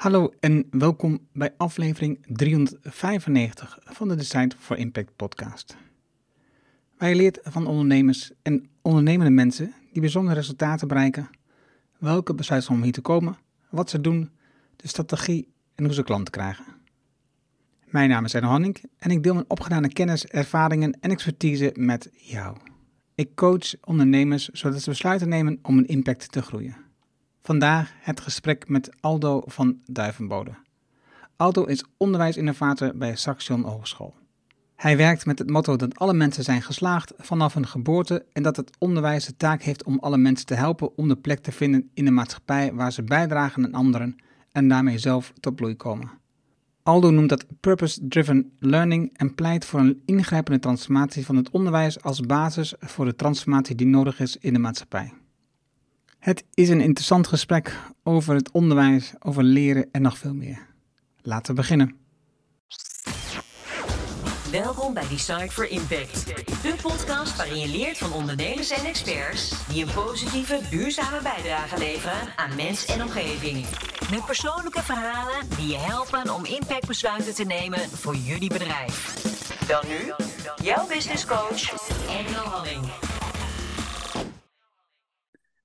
Hallo en welkom bij aflevering 395 van de Design for Impact podcast. Je leert van ondernemers en ondernemende mensen die bijzondere resultaten bereiken, welke besluiten om hier te komen, wat ze doen, de strategie en hoe ze klanten krijgen. Mijn naam is Erno Hanning en ik deel mijn opgedane kennis, ervaringen en expertise met jou. Ik coach ondernemers zodat ze besluiten nemen om een impact te groeien. Vandaag het gesprek met Aldo van Duivenbode. Aldo is onderwijsinnovator bij Saxion Hogeschool. Hij werkt met het motto dat alle mensen zijn geslaagd vanaf hun geboorte en dat het onderwijs de taak heeft om alle mensen te helpen om de plek te vinden in de maatschappij waar ze bijdragen aan anderen en daarmee zelf tot bloei komen. Aldo noemt dat purpose-driven learning en pleit voor een ingrijpende transformatie van het onderwijs als basis voor de transformatie die nodig is in de maatschappij. Het is een interessant gesprek over het onderwijs, over leren en nog veel meer. Laten we beginnen. Welkom bij Design for Impact, de podcast waarin je leert van ondernemers en experts die een positieve, duurzame bijdrage leveren aan mens en omgeving. Met persoonlijke verhalen die je helpen om impactbesluiten te nemen voor jullie bedrijf. Dan nu, jouw business coach, Engel Halling.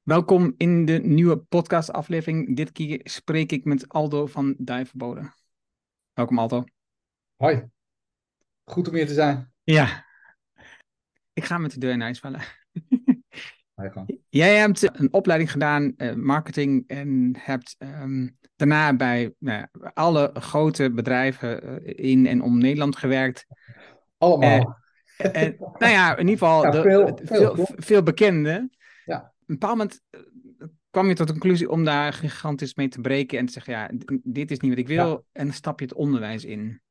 Welkom in de nieuwe podcastaflevering. Dit keer spreek ik met Aldo van Duivenbode. Welkom Aldo. Hoi, goed om hier te zijn. Ja, ik ga met de deur in huis vallen. Jij hebt een opleiding gedaan, eh, marketing, en hebt ehm, daarna bij nou alle grote bedrijven eh, in en om Nederland gewerkt. Allemaal. En, nou ja, in ieder geval Ja, de- veel- veel, veel, bekende. Ja. Op een bepaald moment eh, kwam je tot de conclusie om daar gigantisch mee te breken en te zeggen, ja, dit is niet wat ik wil, Ja. en stap je het onderwijs in.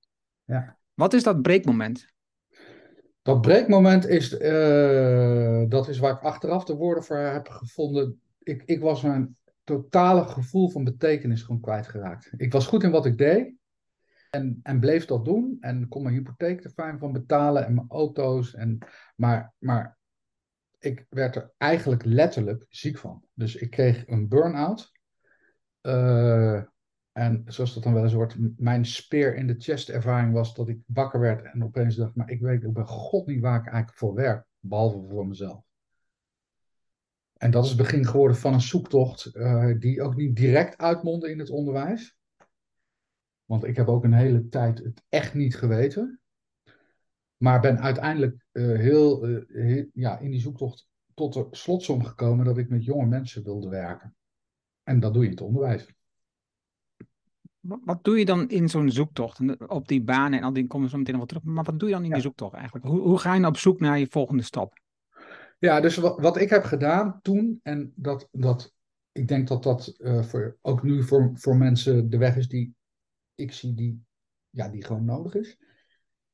Ja. Wat is dat breekmoment? Dat breekmoment is, eh, dat is waar ik achteraf de woorden voor heb gevonden. Ik, ik was mijn totale gevoel van betekenis gewoon kwijtgeraakt. Ik was goed in wat ik deed en, en bleef dat doen en kon mijn hypotheek er fijn van betalen en mijn auto's. En, maar, maar ik werd er eigenlijk letterlijk ziek van. Dus ik kreeg een burn-out. Eh, en zoals dat dan wel eens wordt, mijn speer in de chest ervaring was dat ik wakker werd en opeens dacht, maar ik weet ook bij God niet waar ik eigenlijk voor werk, behalve voor mezelf. En dat is het begin geworden van een zoektocht eh, die ook niet direct uitmondde in het onderwijs. Want ik heb ook een hele tijd het echt niet geweten. Maar ben uiteindelijk eh, heel, eh, heel- ja, in die zoektocht tot de slotsom gekomen dat ik met jonge mensen wilde werken. En dat doe je in het onderwijs. Wat, wat doe je dan in zo'n zoektocht? Op die banen en al die komen we zo meteen nog wel terug. Maar wat doe je dan in Ja. die zoektocht eigenlijk? Hoe, hoe ga je op zoek naar je volgende stap? Ja, dus wat, wat ik heb gedaan toen, en dat, dat, ik denk dat dat eh, voor, ook nu voor, voor mensen de weg is die ik zie die, ja, die gewoon nodig is,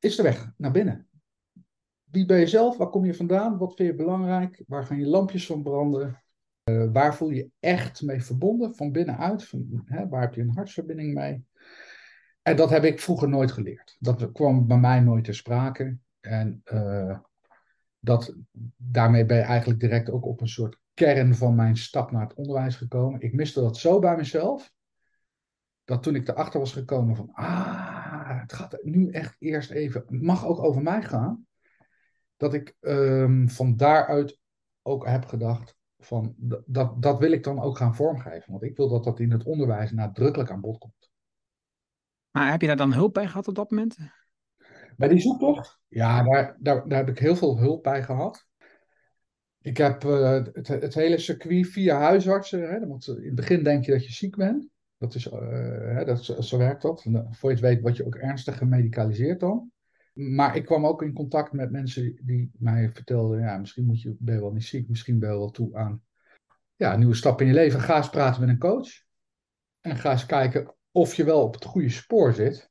is de weg naar binnen. Wie ben je zelf? Waar kom je vandaan? Wat vind je belangrijk? Waar gaan je lampjes van branden? Eh, waar voel je echt mee verbonden van binnenuit? Hè, waar heb je een hartsverbinding mee? En dat heb ik vroeger nooit geleerd. Dat kwam bij mij nooit ter sprake. En eh, dat, daarmee ben je eigenlijk direct ook op een soort kern van mijn stap naar het onderwijs gekomen. Ik miste dat zo bij mezelf, dat toen ik erachter was gekomen van, ah, het gaat nu echt eerst even, het mag ook over mij gaan, dat ik ehm, van daaruit ook heb gedacht van, dat, dat, wil ik dan ook gaan vormgeven. Want ik wil dat dat in het onderwijs nadrukkelijk aan bod komt. Maar heb je daar dan hulp bij gehad op dat moment? Bij die zoektocht? Ja, daar, daar, daar heb ik heel veel hulp bij gehad. Ik heb eh, het, het hele circuit via huisartsen. Hè, want in het begin denk je dat je ziek bent. Dat is, eh, hè, dat, zo, werkt dat. Eh, voor je het weet word je ook ernstig gemedicaliseerd dan. Maar ik kwam ook in contact met mensen die mij vertelden: ja, misschien moet je, ben je wel niet ziek, misschien ben je wel toe aan ja, een nieuwe stap in je leven. Ga eens praten met een coach. En ga eens kijken of je wel op het goede spoor zit.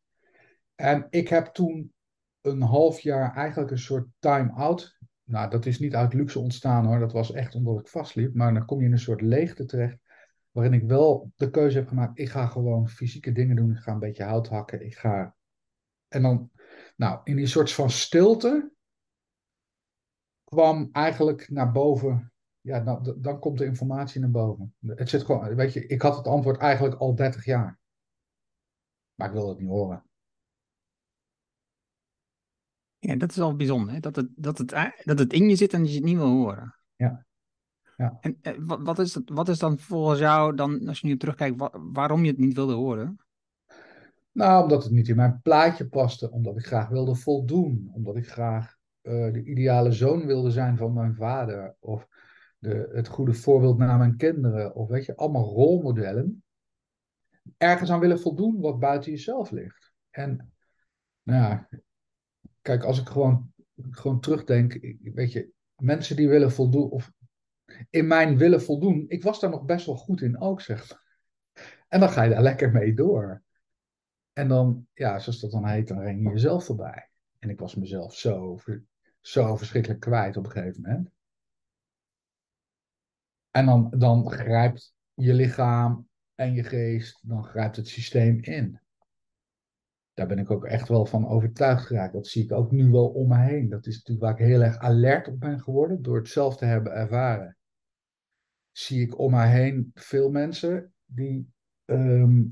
En ik heb toen een half jaar eigenlijk een soort time-out. Nou, dat is niet uit luxe ontstaan hoor. Dat was echt omdat ik vastliep. Maar dan kom je in een soort leegte terecht. Waarin ik wel de keuze heb gemaakt. Ik ga gewoon fysieke dingen doen. Ik ga een beetje hout hakken. Ik ga. En dan, nou, in die soort van stilte. kwam eigenlijk naar boven. Ja, dan, dan komt de informatie naar boven. Het zit gewoon, weet je, ik had het antwoord eigenlijk al 30 jaar. Maar ik wilde het niet horen. Ja, dat is wel bijzonder, hè? Dat, het, dat, het, dat het in je zit en je het niet wil horen. Ja. Ja. En eh, wat, wat, is wat is dan volgens jou, dan, als je nu terugkijkt, waarom je het niet wilde horen? Nou, omdat het niet in mijn plaatje paste, omdat ik graag wilde voldoen, omdat ik graag uh, de ideale zoon wilde zijn van mijn vader, of de, het goede voorbeeld naar mijn kinderen, of weet je, allemaal rolmodellen. Ergens aan willen voldoen wat buiten jezelf ligt. En nou ja, kijk, als ik gewoon, gewoon terugdenk, weet je, mensen die willen voldoen, of in mijn willen voldoen, ik was daar nog best wel goed in ook, zeg. En dan ga je daar lekker mee door. En dan, ja, zoals dat dan heet, dan ren je jezelf voorbij. En ik was mezelf zo, zo verschrikkelijk kwijt op een gegeven moment. En dan, dan grijpt je lichaam en je geest, dan grijpt het systeem in. Daar ben ik ook echt wel van overtuigd geraakt. Dat zie ik ook nu wel om me heen. Dat is natuurlijk waar ik heel erg alert op ben geworden, door het zelf te hebben ervaren. Zie ik om me heen veel mensen die ehm,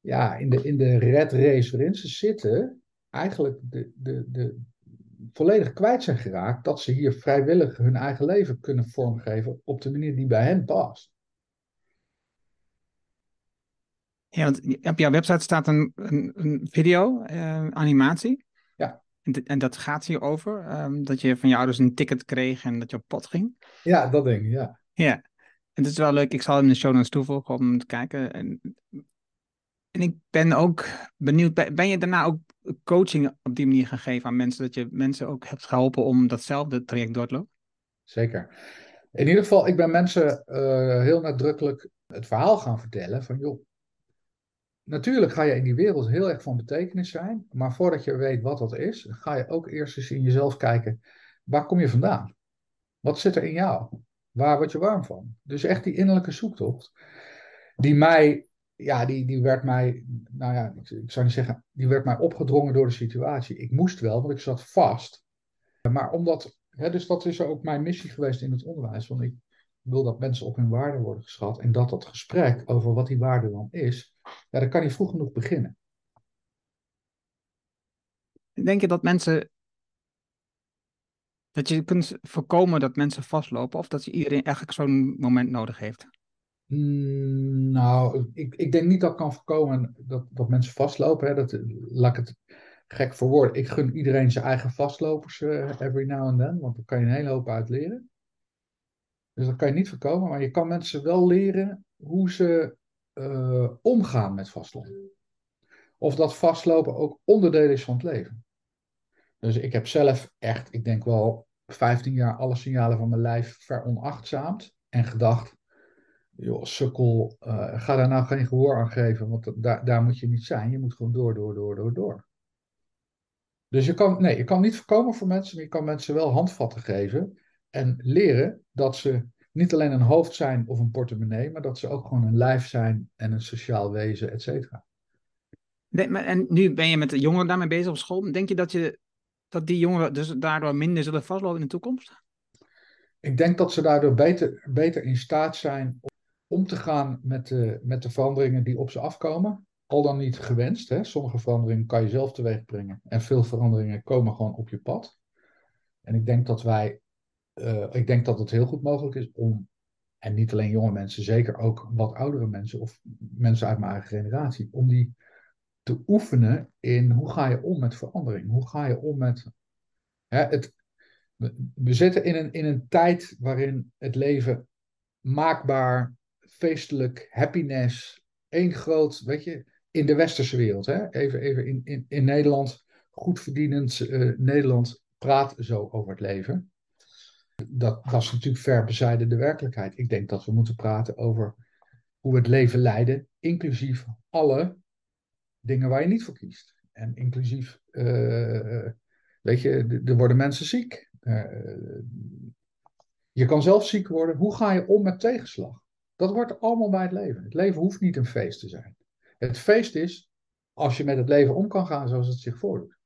ja, in, de, in de red race waarin ze zitten, eigenlijk de, de, de, volledig kwijt zijn geraakt dat ze hier vrijwillig hun eigen leven kunnen vormgeven op de manier die bij hen past. Ja, want op jouw website staat een, een, een video, uh, animatie. Ja. En, en, dat gaat hierover, um, dat je van je ouders een ticket kreeg en dat je op pad ging. Ja, dat ding, ja. Ja, het is wel leuk. Ik zal hem in de show notes toevoegen om te kijken. En, en ik ben ook benieuwd, ben je daarna ook coaching op die manier gaan geven aan mensen, dat je mensen ook hebt geholpen om datzelfde traject door te lopen? Zeker. In ieder geval, ik ben mensen uh, heel nadrukkelijk het verhaal gaan vertellen van, joh, natuurlijk ga je in die wereld heel erg van betekenis zijn, maar voordat je weet wat dat is, ga je ook eerst eens in jezelf kijken, waar kom je vandaan? Wat zit er in jou? Waar word je warm van? Dus echt die innerlijke zoektocht, die mij ja, die, die werd mij, nou ja, ik, zou niet zeggen, die werd mij opgedrongen door de situatie. Ik moest wel, want ik zat vast. Maar omdat, hè, dus dat is ook mijn missie geweest in het onderwijs. Want ik wil dat mensen op hun waarde worden geschat. En dat dat gesprek over wat die waarde dan is, ja, dat kan niet vroeg genoeg beginnen. Denk je dat mensen. Dat je kunt voorkomen dat mensen vastlopen, of dat iedereen eigenlijk zo'n moment nodig heeft? Mm, nou, ik, ik denk niet dat kan voorkomen dat, dat mensen vastlopen. Hè. Dat, laat ik het gek voor woorden. Ik gun iedereen zijn eigen vastlopers uh, every now and then, want daar kan je een hele hoop uit leren. Dus dat kan je niet voorkomen, maar je kan mensen wel leren hoe ze uh, omgaan met vastlopen. Of dat vastlopen ook onderdeel is van het leven. Dus ik heb zelf echt, ik denk wel 15 jaar alle signalen van mijn lijf veronachtzaamd en gedacht, joh, sukkel, uh, ga daar nou geen gehoor aan geven, want daar, daar moet je niet zijn. Je moet gewoon door, door, door, door, door. Dus je kan, nee, je kan niet voorkomen voor mensen, maar je kan mensen wel handvatten geven en leren dat ze niet alleen een hoofd zijn of een portemonnee, maar dat ze ook gewoon een lijf zijn en een sociaal wezen, et cetera. En nu ben je met de jongeren daarmee bezig op school. Denk je dat, je dat die jongeren dus daardoor minder zullen vastlopen in de toekomst? Ik denk dat ze daardoor beter, in staat zijn om te gaan met de, met de veranderingen die op ze afkomen. Al dan niet gewenst. Hè? Sommige veranderingen kan je zelf teweeg brengen. En veel veranderingen komen gewoon op je pad. En ik denk dat wij, uh, ik denk dat het heel goed mogelijk is om, en niet alleen jonge mensen, zeker ook wat oudere mensen of mensen uit mijn eigen generatie, om die te oefenen in hoe ga je om met verandering? Hoe ga je om met. Hè, het, we zitten in een, in een tijd waarin het leven maakbaar, feestelijk, happiness, één groot, weet je, in de westerse wereld. Hè? Even, even in, in, in Nederland, goed verdienend uh, Nederland praat zo over het leven. Dat, dat is natuurlijk ver bezijden de werkelijkheid. Ik denk dat we moeten praten over hoe we het leven leiden, inclusief alle dingen waar je niet voor kiest. En inclusief, uh, weet je, er worden mensen ziek. Uh, je kan zelf ziek worden. Hoe ga je om met tegenslag? Dat hoort allemaal bij het leven. Het leven hoeft niet een feest te zijn. Het feest is als je met het leven om kan gaan zoals het zich voordoet.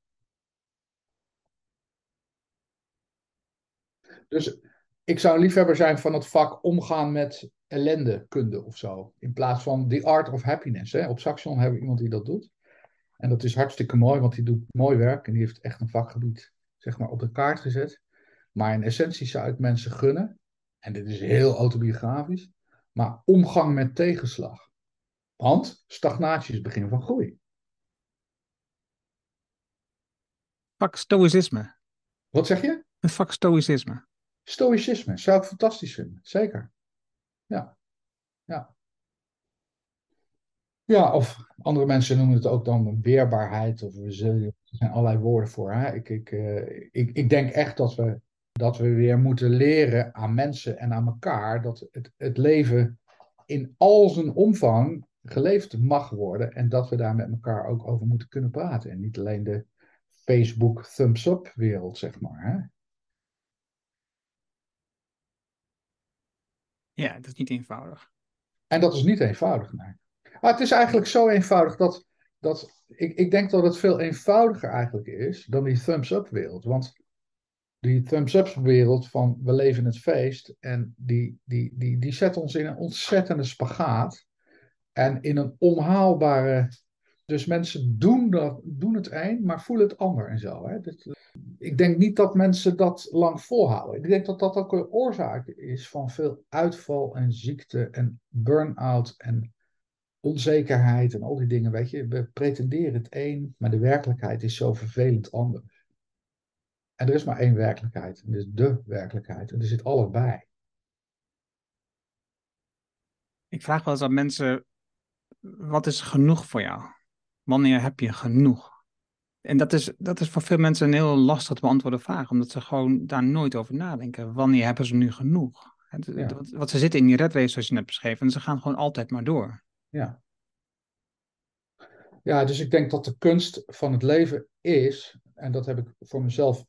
Dus ik zou een liefhebber zijn van het vak omgaan met ellendekunde of zo. In plaats van the art of happiness. Hè. Op Saxion hebben we iemand die dat doet. En dat is hartstikke mooi, want die doet mooi werk en die heeft echt een vakgebied zeg maar, op de kaart gezet. Maar in essentie zou ik mensen gunnen, en dit is heel autobiografisch, maar omgang met tegenslag. Want stagnatie is het begin van groei. Vak stoïcisme. Wat zeg je? Het vak stoïcisme. Stoïcisme zou ik fantastisch vinden, zeker. Ja, ja. Ja, of andere mensen noemen het ook dan weerbaarheid of resilience. Er zijn allerlei woorden voor. Hè? Ik, ik, uh, ik, ik denk echt dat we, dat we weer moeten leren aan mensen en aan elkaar dat het, het leven in al zijn omvang geleefd mag worden en dat we daar met elkaar ook over moeten kunnen praten. En niet alleen de Facebook thumbs-up wereld, zeg maar. Hè? Ja, dat is niet eenvoudig. En dat is niet eenvoudig, nee. Maar het is eigenlijk zo eenvoudig dat, dat ik, ik denk dat het veel eenvoudiger eigenlijk is dan die thumbs-up wereld. Want die thumbs-up wereld van we leven het feest en die, die, die, die zet ons in een ontzettende spagaat en in een onhaalbare dus mensen doen, dat, doen het een, maar voelen het ander en zo. Hè? ik denk niet dat mensen dat lang volhouden. Ik denk dat dat ook een oorzaak is van veel uitval en ziekte en burn-out en onzekerheid en al die dingen. Weet je, we pretenderen het een, maar de werkelijkheid is zo vervelend anders. En er is maar één werkelijkheid, en dat de werkelijkheid. En er zit alles bij. Ik vraag wel eens aan mensen, wat is genoeg voor jou? Wanneer heb je genoeg? En dat is, dat is voor veel mensen een heel lastig te beantwoorden vraag, omdat ze gewoon daar nooit over nadenken. Wanneer hebben ze nu genoeg? Ja. Wat, ze zitten in die red race, zoals je net beschreven, en ze gaan gewoon altijd maar door. Ja. Ja, dus ik denk dat de kunst van het leven is, en dat heb ik voor mezelf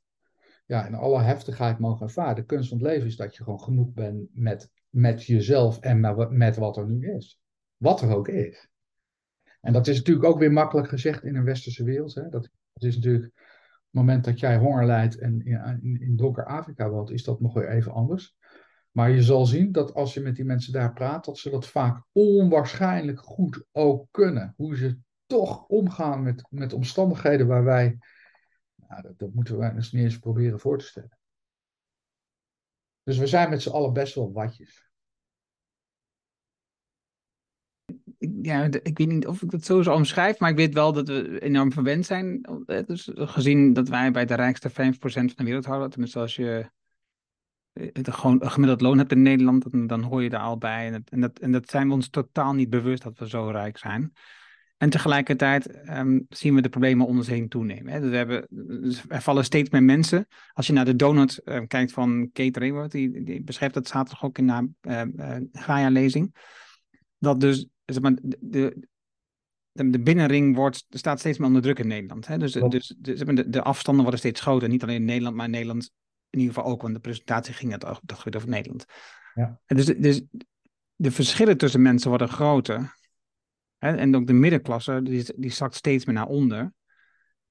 ja, in alle heftigheid mogen ervaren. De kunst van het leven is dat je gewoon genoeg bent met, met jezelf en met wat er nu is. Wat er ook is. En dat is natuurlijk ook weer makkelijk gezegd in een westerse wereld. Hè? Dat, is natuurlijk, het moment dat jij honger lijdt en in, in, donker Afrika woont, is dat nog weer even anders. Maar je zal zien dat als je met die mensen daar praat, dat ze dat vaak onwaarschijnlijk goed ook kunnen. Hoe ze toch omgaan met, met omstandigheden waar wij, nou, dat, moeten wij dus niet eens proberen voor te stellen. Dus we zijn met z'n allen best wel watjes. Ja, ik weet niet of ik dat zo zou omschrijf, maar ik weet wel dat we enorm verwend zijn. Eh, dus gezien dat wij bij de rijkste 5% van de wereld houden, tenminste als je eh, gewoon een gemiddeld loon hebt in Nederland, dan, dan hoor je daar al bij. En, en, dat, en dat zijn we ons totaal niet bewust dat we zo rijk zijn. En tegelijkertijd um, zien we de problemen om ons heen toenemen. Hè. Dus we hebben, dus er vallen steeds meer mensen. Als je naar de donut uh, kijkt van Kate Raworth, die, die beschrijft dat zaterdag ook in de uh, uh, Gaia-lezing. Dat dus zeg maar, de, de, de binnenring wordt, staat steeds meer onder druk in Nederland. Hè? Dus, dus de, zeg maar, de, de afstanden worden steeds groter. Niet alleen in Nederland, maar in Nederland in ieder geval ook. Want de presentatie ging het dat gaat over Nederland. Ja. Dus, dus de verschillen tussen mensen worden groter. Hè? En ook de middenklasse, die, die zakt steeds meer naar onder.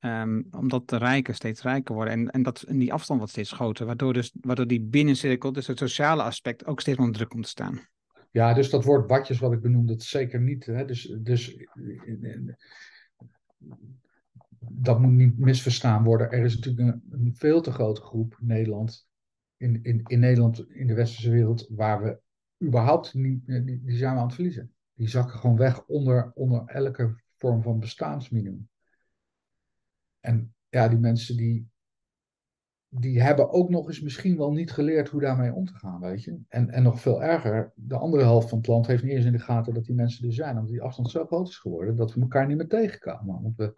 Um, omdat de rijken steeds rijker worden. En, en, dat, en die afstand wordt steeds groter. Waardoor, dus, waardoor die binnencirkel, dus het sociale aspect, ook steeds onder druk komt te staan. Ja, dus dat woord badjes wat ik benoemde, dat zeker niet. Hè? Dus, dus dat moet niet misverstaan worden. Er is natuurlijk een, veel te grote groep Nederland, in, in, in Nederland, in de westerse wereld, waar we überhaupt niet, die, die zijn we aan het verliezen. Die zakken gewoon weg onder, onder elke vorm van bestaansminimum. En ja, die mensen die, die hebben ook nog eens misschien wel niet geleerd hoe daarmee om te gaan, weet je. En, en nog veel erger, de andere helft van het land heeft niet eens in de gaten dat die mensen er zijn. Omdat die afstand zo groot is geworden dat we elkaar niet meer tegenkomen. Want we,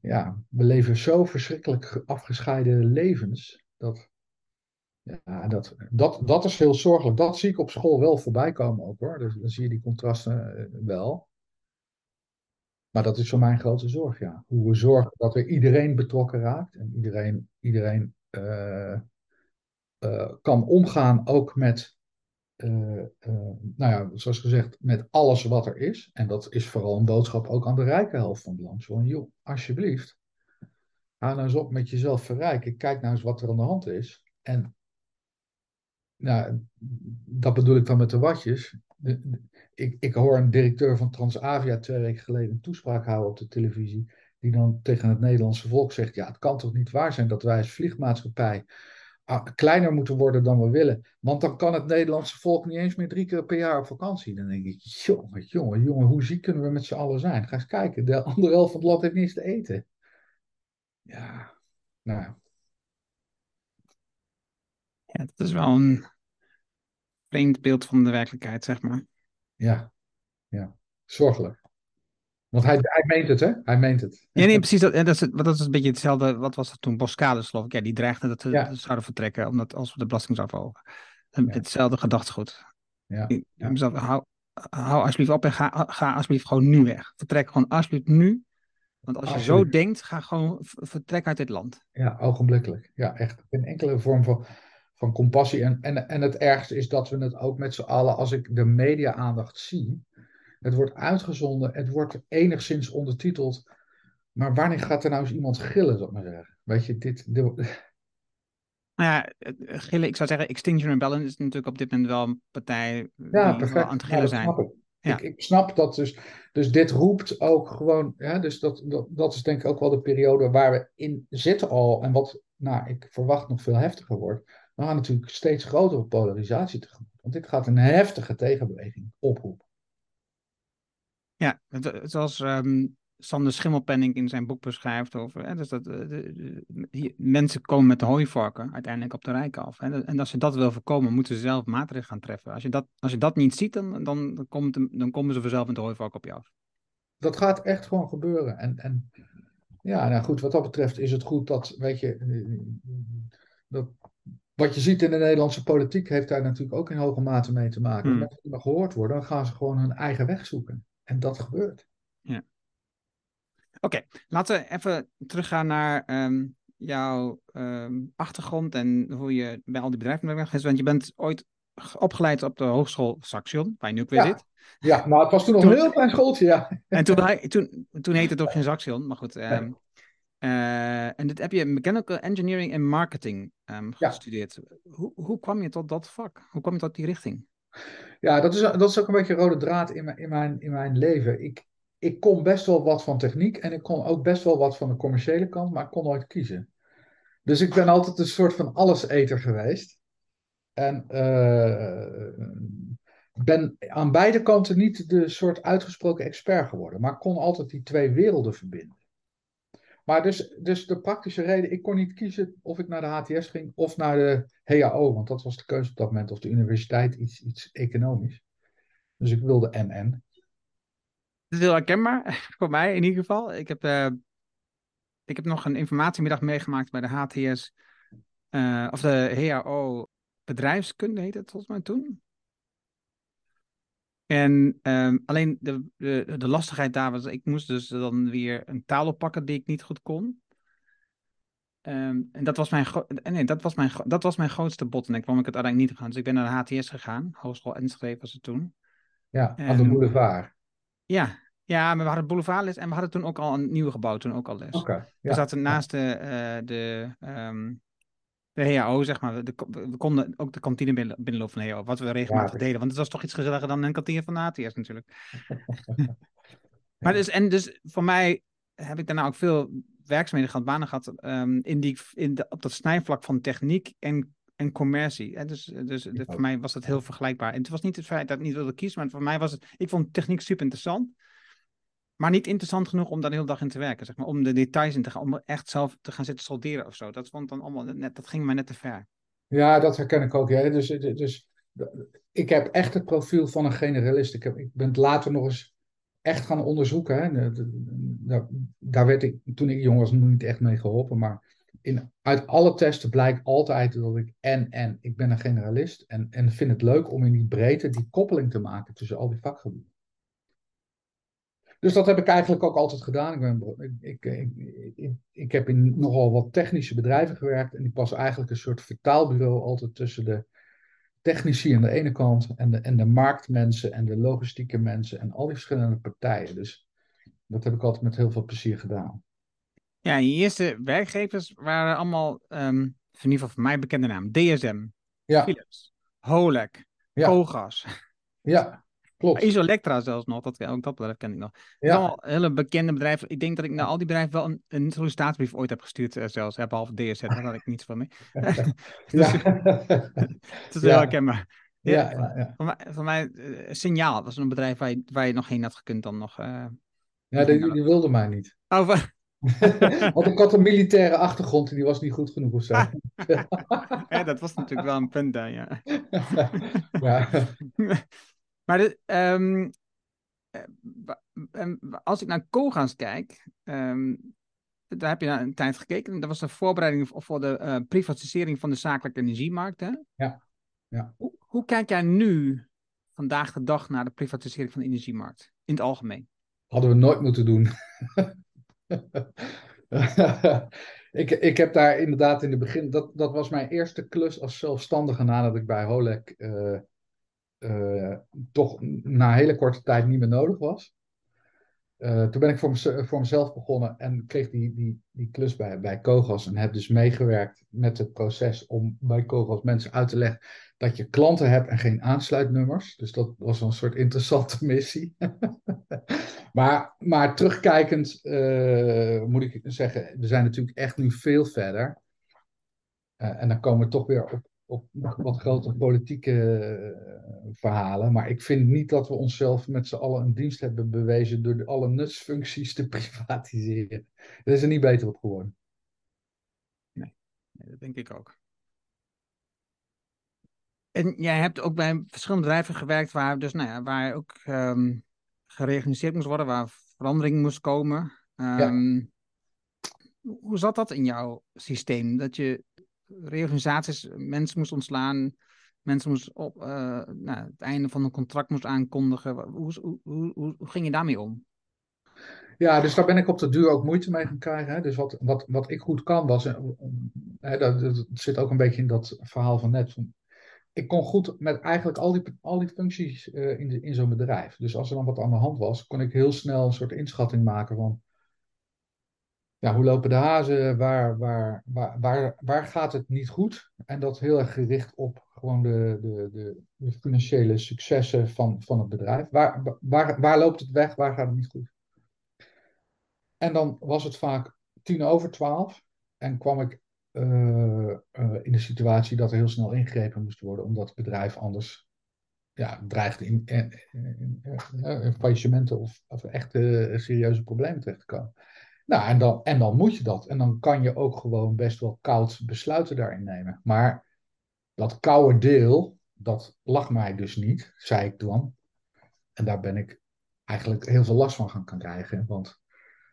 ja, we leven zo verschrikkelijk afgescheiden levens. Dat, ja, dat, dat, dat is heel zorgelijk. Dat zie ik op school wel voorbij komen ook hoor. Dus dan zie je die contrasten eh, wel. Maar dat is voor mij een grote zorg, ja. Hoe we zorgen dat er iedereen betrokken raakt en iedereen, iedereen uh, uh, kan omgaan ook met, uh, nou ja, zoals gezegd, met alles wat er is. En dat is vooral een boodschap ook aan de rijke helft van het land. Van, joh, alsjeblieft, ga nou eens op met jezelf verrijken. Kijk nou eens wat er aan de hand is. En nou, dat bedoel ik dan met de watjes. Ik, ik hoor een directeur van Transavia twee weken geleden een toespraak houden op de televisie. Die dan tegen het Nederlandse volk zegt: Ja, het kan toch niet waar zijn dat wij als vliegmaatschappij ah, kleiner moeten worden dan we willen. Want dan kan het Nederlandse volk niet eens meer drie keer per jaar op vakantie. Dan denk ik: Jongen, jongen, jongen, hoe ziek kunnen we met z'n allen zijn? Ga eens kijken. De andere helft van het land heeft niets te eten. Ja, nou ja. Ja, dat is wel een vreemd beeld van de werkelijkheid, zeg maar. Ja, ja. Zorgelijk. Want hij, hij meent het, hè? Hij meent het. Ja, nee, precies. Dat, dat, is, dat is een beetje hetzelfde. Wat was dat toen? Boskades, geloof ik. Ja, die dreigde dat ze Ja. zouden vertrekken omdat, als we de belasting zouden verhogen. Ja. Hetzelfde gedachtegoed. Ja, Ik- ja. mezelf, hou, hou alsjeblieft op en ga, ga alsjeblieft gewoon nu weg. Vertrek gewoon alsjeblieft nu. Want als je zo denkt, ga gewoon vertrek uit dit land. Ja, ogenblikkelijk. Ja, echt. Geen enkele vorm van, van compassie. En, en, en het ergste is dat we het ook met z'n allen, als ik de media-aandacht zie, het wordt uitgezonden, het wordt enigszins ondertiteld. Maar wanneer gaat er nou eens iemand gillen, zal ik maar zeggen? Weet je, dit. de- Nou ja, eh, gillen, ik zou zeggen, Extinction Rebellion is natuurlijk op dit moment wel een partij ja, die aan het Ja, gillen dat zijn. snap ik. Ja. Ik, ik snap dat dus. Dus dit roept ook gewoon. Ja, dus dat, dat, dat is denk ik ook wel de periode waar we in zitten al. En wat, nou, ik verwacht nog veel heftiger wordt. We gaan natuurlijk steeds grotere polarisatie tegemoet. Want dit gaat een heftige tegenbeweging oproepen. Ja, het- zoals ehm, Sander Schimmelpenning in zijn boek beschrijft over, hè, dus dat eh, de, de- hier- mensen komen met de hooivorken uiteindelijk op de rijk af. Hè, en als ze dat wil voorkomen, moeten ze zelf maatregelen gaan treffen. Als je dat, als je dat niet ziet, dan, dan, dan, komt, dan komen ze vanzelf met de hooivork op je af. Dat gaat echt gewoon gebeuren. En, en ja, nou goed, wat dat betreft is het goed dat, weet je, eh, dat, wat je ziet in de Nederlandse politiek heeft daar natuurlijk ook in hoge mate mee te maken. Als Hmm. niet meer gehoord worden, dan gaan ze gewoon hun eigen weg zoeken. En dat gebeurt. Oké, laten we even teruggaan naar ehm, jouw ehm, achtergrond en hoe je bij al die bedrijven bent geweest. Want je bent ooit opgeleid op de Hogeschool Saxion, waar je nu ook weer Ja. zit. Ja, maar het was toen nog Toen- een heel klein schooltje, ja. En toen, toen, toen heette het ook geen Saxion, maar goed. eh, en dit heb je Mechanical Engineering en Marketing ehm, Ja. gestudeerd. Hoe, hoe kwam je tot dat vak? Hoe kwam je tot die richting? Ja, dat is, dat is ook een beetje een rode draad in mijn, in mijn, in mijn leven. Ik, ik kon best wel wat van techniek en ik kon ook best wel wat van de commerciële kant, maar ik kon nooit kiezen. Dus ik ben altijd een soort van alleseter geweest. En eh, ben aan beide kanten niet de soort uitgesproken expert geworden, maar kon altijd die twee werelden verbinden. Maar dus, dus de praktische reden, ik kon niet kiezen of ik naar de HTS ging of naar de HAO, want dat was de keuze op dat moment, of de universiteit, iets, iets economisch. Dus ik wilde NN. Het is heel herkenbaar, voor mij in ieder geval. Ik heb, eh, ik heb nog een informatiemiddag meegemaakt bij de HTS, eh, of de HAO bedrijfskunde heette het volgens mij toen. En ehm, alleen de, de, de lastigheid daar was, ik moest dus dan weer een taal oppakken die ik niet goed kon. Ehm, en dat was mijn, eh, nee, dat was mijn, dat was mijn grootste bottleneck, waarom ik het uiteindelijk niet gedaan. Dus ik ben naar de HTS gegaan, Hogeschool Enschede was het toen. Ja, aan de En- boulevard. Ja, ja, maar we hadden boulevardles en we hadden toen ook al een nieuwe gebouw, toen ook al les. Oké. We ja. zaten naast de, eh, de, ehm, de HAO, zeg maar. De, we konden ook de kantine binnen, binnenlopen van de HAO, wat we regelmatig Ja, deden. Want het was toch iets gezelliger dan een kantine van de ATS natuurlijk. maar dus, en dus voor mij heb ik daarna ook veel werkzaamheden gehad, banen gehad, ehm, in die, in de, op dat snijvlak van techniek en, en commercie. En dus dus de- voor mij was dat heel vergelijkbaar. En het was niet het feit dat ik niet wilde kiezen, maar voor mij was het, ik vond techniek super interessant. Maar niet interessant genoeg om daar de hele dag in te werken, zeg maar. Om de details in te gaan, om echt zelf te gaan zitten solderen of zo. Dat vond dan allemaal net, dat ging mij net te ver. Ja, dat herken ik ook. Ja. Dus, dus ik heb echt het profiel van een generalist. Ik, heb, ik ben het later nog eens echt gaan onderzoeken. Hè. Daar, daar werd ik, toen ik jong was, nog niet echt mee geholpen. Maar in, uit alle testen blijkt altijd dat ik en en. Ik ben een generalist en, en vind het leuk om in die breedte die koppeling te maken tussen al die vakgebieden. Dus dat heb ik eigenlijk ook altijd gedaan. Ik, ben, ik, ik, ik, ik, ik heb in nogal wat technische bedrijven gewerkt. En ik was eigenlijk een soort vertaalbureau altijd tussen de technici aan de ene kant en de, en de marktmensen en de logistieke mensen en al die verschillende partijen. Dus dat heb ik altijd met heel veel plezier gedaan. Ja, je eerste werkgevers waren allemaal, ehm, in ieder geval voor mij bekende naam. DSM, Ja, Philips, Holek, Ja. Kogas. ja, klopt. Isolectra zelfs nog, dat, ook dat bedrijf ken ik nog. Ja. allemaal hele bekende bedrijven. Ik denk dat ik naar al die bedrijven wel een, een sollicitatiebrief ooit heb gestuurd, uh, zelfs. Hè, behalve DSZ, daar had ik niets van mee. dus, het is wel herkenbaar. Ja, ja, ja, Voor mij, voor mij uh, Signaal was een bedrijf waar je, waar je nog heen had gekund dan nog. Uh, ja, die, die wilde mij niet. Oh, Want ik had een militaire achtergrond en die was niet goed genoeg of zo. ja, dat was natuurlijk wel een punt daar, ja. ja. Maar de, um, als ik naar Koga's kijk, um, daar heb je naar een tijd gekeken. Dat was de voorbereiding voor de uh, privatisering van de zakelijke energiemarkt. Hè? Ja. ja. Hoe, hoe kijk jij nu, vandaag de dag, naar de privatisering van de energiemarkt? In het algemeen. Hadden we nooit moeten doen. ik, ik heb daar inderdaad in het begin, dat, dat was mijn eerste klus als zelfstandige nadat ik bij Holek uh, uh, toch na hele korte tijd niet meer nodig was. Uh, toen ben ik voor, mezelf begonnen en kreeg die, die, die klus bij, bij Kogas en heb dus meegewerkt met het proces om bij Kogas mensen uit te leggen dat je klanten hebt en geen aansluitnummers. Dus dat was een soort interessante missie. maar, maar terugkijkend uh, moet ik zeggen, we zijn natuurlijk echt nu veel verder. En dan komen we toch weer op, op wat grotere politieke uh, verhalen. Maar ik vind niet dat we onszelf met z'n allen een dienst hebben bewezen door alle nutsfuncties te privatiseren. Dat is er niet beter op geworden. Nee, nee dat denk ik ook. En jij hebt ook bij verschillende bedrijven gewerkt waar, dus, nou ja, waar ook um, gereorganiseerd moest worden, waar verandering moest komen. Um, Hoe zat dat in jouw systeem? Dat je reorganisaties, mensen moest ontslaan, mensen moest op uh, nou, het einde van een contract moest aankondigen. Hoe, hoe, hoe, hoe, ging je daarmee om? Ja, dus daar ben ik op de duur ook moeite mee gaan krijgen. Hè. Dus wat, wat, wat ik goed kan was, hè, dat, zit ook een beetje in dat verhaal van net, ik kon goed met eigenlijk al die, al die functies uh, in, in zo'n bedrijf. Dus als er dan wat aan de hand was, kon ik heel snel een soort inschatting maken van. Ja, hoe lopen de hazen? Waar, waar, waar, waar, waar gaat het niet goed? En dat heel erg gericht op gewoon de, de, de, financiële successen van, van het bedrijf. Waar, waar, waar loopt het weg? Waar gaat het niet goed? En dan was het vaak tien over twaalf. En kwam ik uh, in de situatie dat er heel snel ingegrepen moest worden, omdat het bedrijf anders ja, dreigde in, in, in, faillissementen of, of echte serieuze problemen terecht te komen. Nou, en dan, en dan moet je dat. En dan kan je ook gewoon best wel koud besluiten daarin nemen. Maar dat koude deel, dat lag mij dus niet, zei ik dan. En daar ben ik eigenlijk heel veel last van gaan krijgen. Want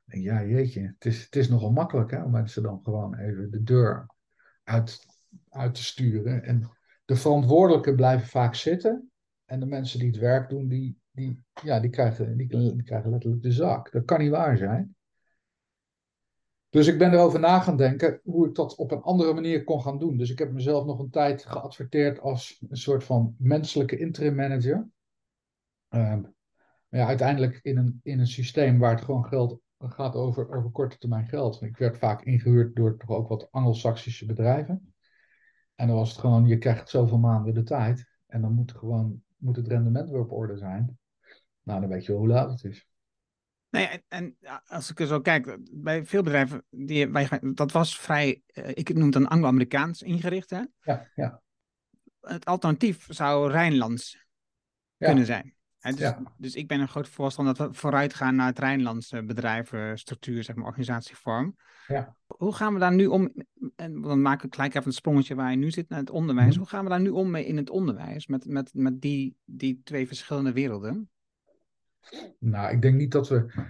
ja, jeetje, het is, het is nogal makkelijk hè, om mensen dan gewoon even de deur uit, uit te sturen. En de verantwoordelijken blijven vaak zitten. En de mensen die het werk doen, die, die, ja, die, krijgen, die, die krijgen letterlijk de zak. Dat kan niet waar zijn. Dus ik ben erover na gaan denken hoe ik dat op een andere manier kon gaan doen. Dus ik heb mezelf nog een tijd geadverteerd als een soort van menselijke interim manager. Uh, ja, uiteindelijk in een, in een systeem waar het gewoon geld gaat over, over korte termijn geld. Ik werd vaak ingehuurd door toch ook wat Anglo-Saxische bedrijven. En dan was het gewoon, je krijgt zoveel maanden de tijd. En dan moet, gewoon, moet het rendement weer op orde zijn. Nou, dan weet je wel hoe laat het is. Nee, en, en als ik er zo kijk, bij veel bedrijven, die, wij, dat was vrij, uh, ik noem het een Anglo-Amerikaans ingericht. Hè? Ja, ja. Het alternatief zou Rijnlands ja. kunnen zijn. Dus, dus, ik ben een groot voorstander dat we vooruit gaan naar het Rijnlandse bedrijvenstructuur, zeg maar, organisatievorm. Ja. Hoe gaan we daar nu om, en dan maak ik gelijk even een sprongetje waar je nu zit naar het onderwijs. Mhm. Hoe gaan we daar nu om mee in het onderwijs, met, met, met die, die twee verschillende werelden? Nou, ik denk niet dat we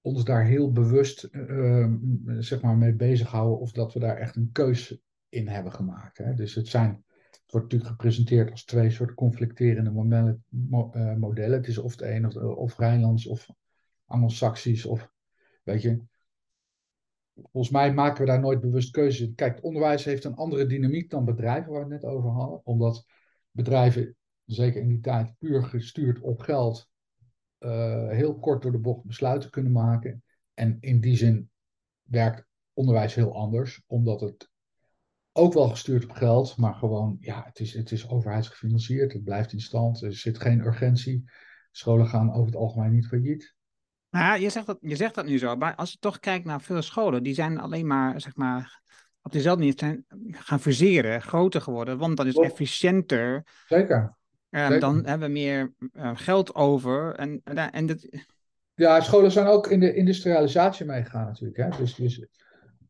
ons daar heel bewust uh, zeg maar mee bezighouden of dat we daar echt een keus in hebben gemaakt. Hè? Dus het zijn het wordt natuurlijk gepresenteerd als twee soort conflicterende modellen. Eh, modellen. Het is of de een of, of Rijnlands of Anglo-Saxisch of weet je. Volgens mij maken we daar nooit bewust keuzes in. Kijk, het onderwijs heeft een andere dynamiek dan bedrijven waar we het net over hadden. Omdat bedrijven, zeker in die tijd, puur gestuurd op geld, uh, heel kort door de bocht besluiten kunnen maken. En in die zin werkt onderwijs heel anders, omdat het ook wel gestuurd op geld, maar gewoon, ja, het is, het is overheidsgefinancierd, het blijft in stand, er zit geen urgentie. Scholen gaan over het algemeen niet failliet. Nou ja, je zegt, dat, je zegt dat nu zo, maar als je toch kijkt naar veel scholen, die zijn alleen maar, zeg maar, op dezelfde manier zijn gaan fuseren, groter geworden, want dat is efficiënter. Zeker. Zeker. dan hebben we meer eh, geld over. En, en, en dat, Ja, scholen zijn ook in de industrialisatie meegegaan natuurlijk. Hè? Dus, dus